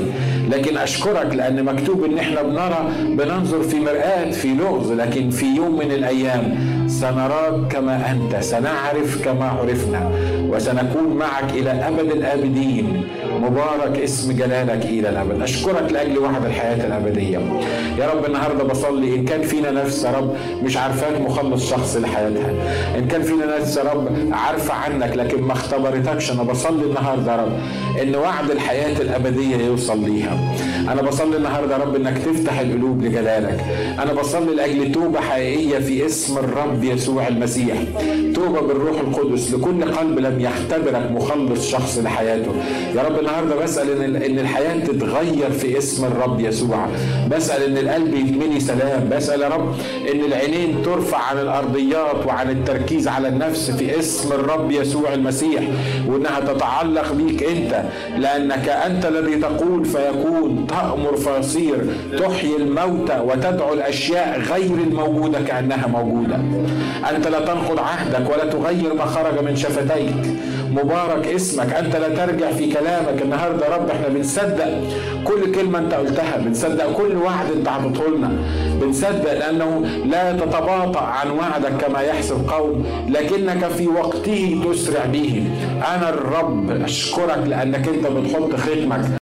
لكن أشكرك لأن مكتوب إن إحنا بنرى بننظر في مرآة في لغز لكن في يوم من الأيام سنراك كما أنت سنعرف كما عرفنا وسنكون معك إلى أبد الآبدين. مبارك اسم جلالك إلى الأبد. أشكرك لأجل وعد الحياة الأبدية. يا رب النهاردة بصلي. إن كان فينا نفس يا رب مش عارفاك مخلص شخص لحياتها إن كان فينا نفس يا رب عارفة عنك لكن ما اختبرتكش. أنا بصلي النهاردة يا رب إن وعد الحياة الأبدية يوصل ليها. أنا بصلي النهاردة يا رب إنك تفتح القلوب لجلالك. أنا بصلي لأجل توبة حقيقية في اسم الرب يسوع المسيح. توبة بالروح القدس. لكل قلب لم يختبرك مخلص شخص لحياته. يا رب النهارده بسأل إن إن الحياة تتغير في اسم الرب يسوع. بسأل إن القلب يتملي سلام. بسأل يا رب إن العينين ترفع عن الأرضيات وعن التركيز على النفس في اسم الرب يسوع المسيح وإنها تتعلق بيك أنت. لأنك أنت الذي تقول فيكون تأمر فيصير تحيي الموتى وتدعو الأشياء غير الموجودة كأنها موجودة. أنت لا تنقض عهدك ولا تغير ما خرج من شفتيك. مبارك اسمك. أنت لا ترجع في كلامك. النهاردة يا رب إحنا بنصدق كل كلمة أنت قلتها. بنصدق كل وعد أنت عطيته لنا. بنصدق لأنه لا تتباطأ عن وعدك كما يحسب قوم. لكنك في وقته تسرع به. أنا الرب أشكرك لأنك أنت بتحط ختمك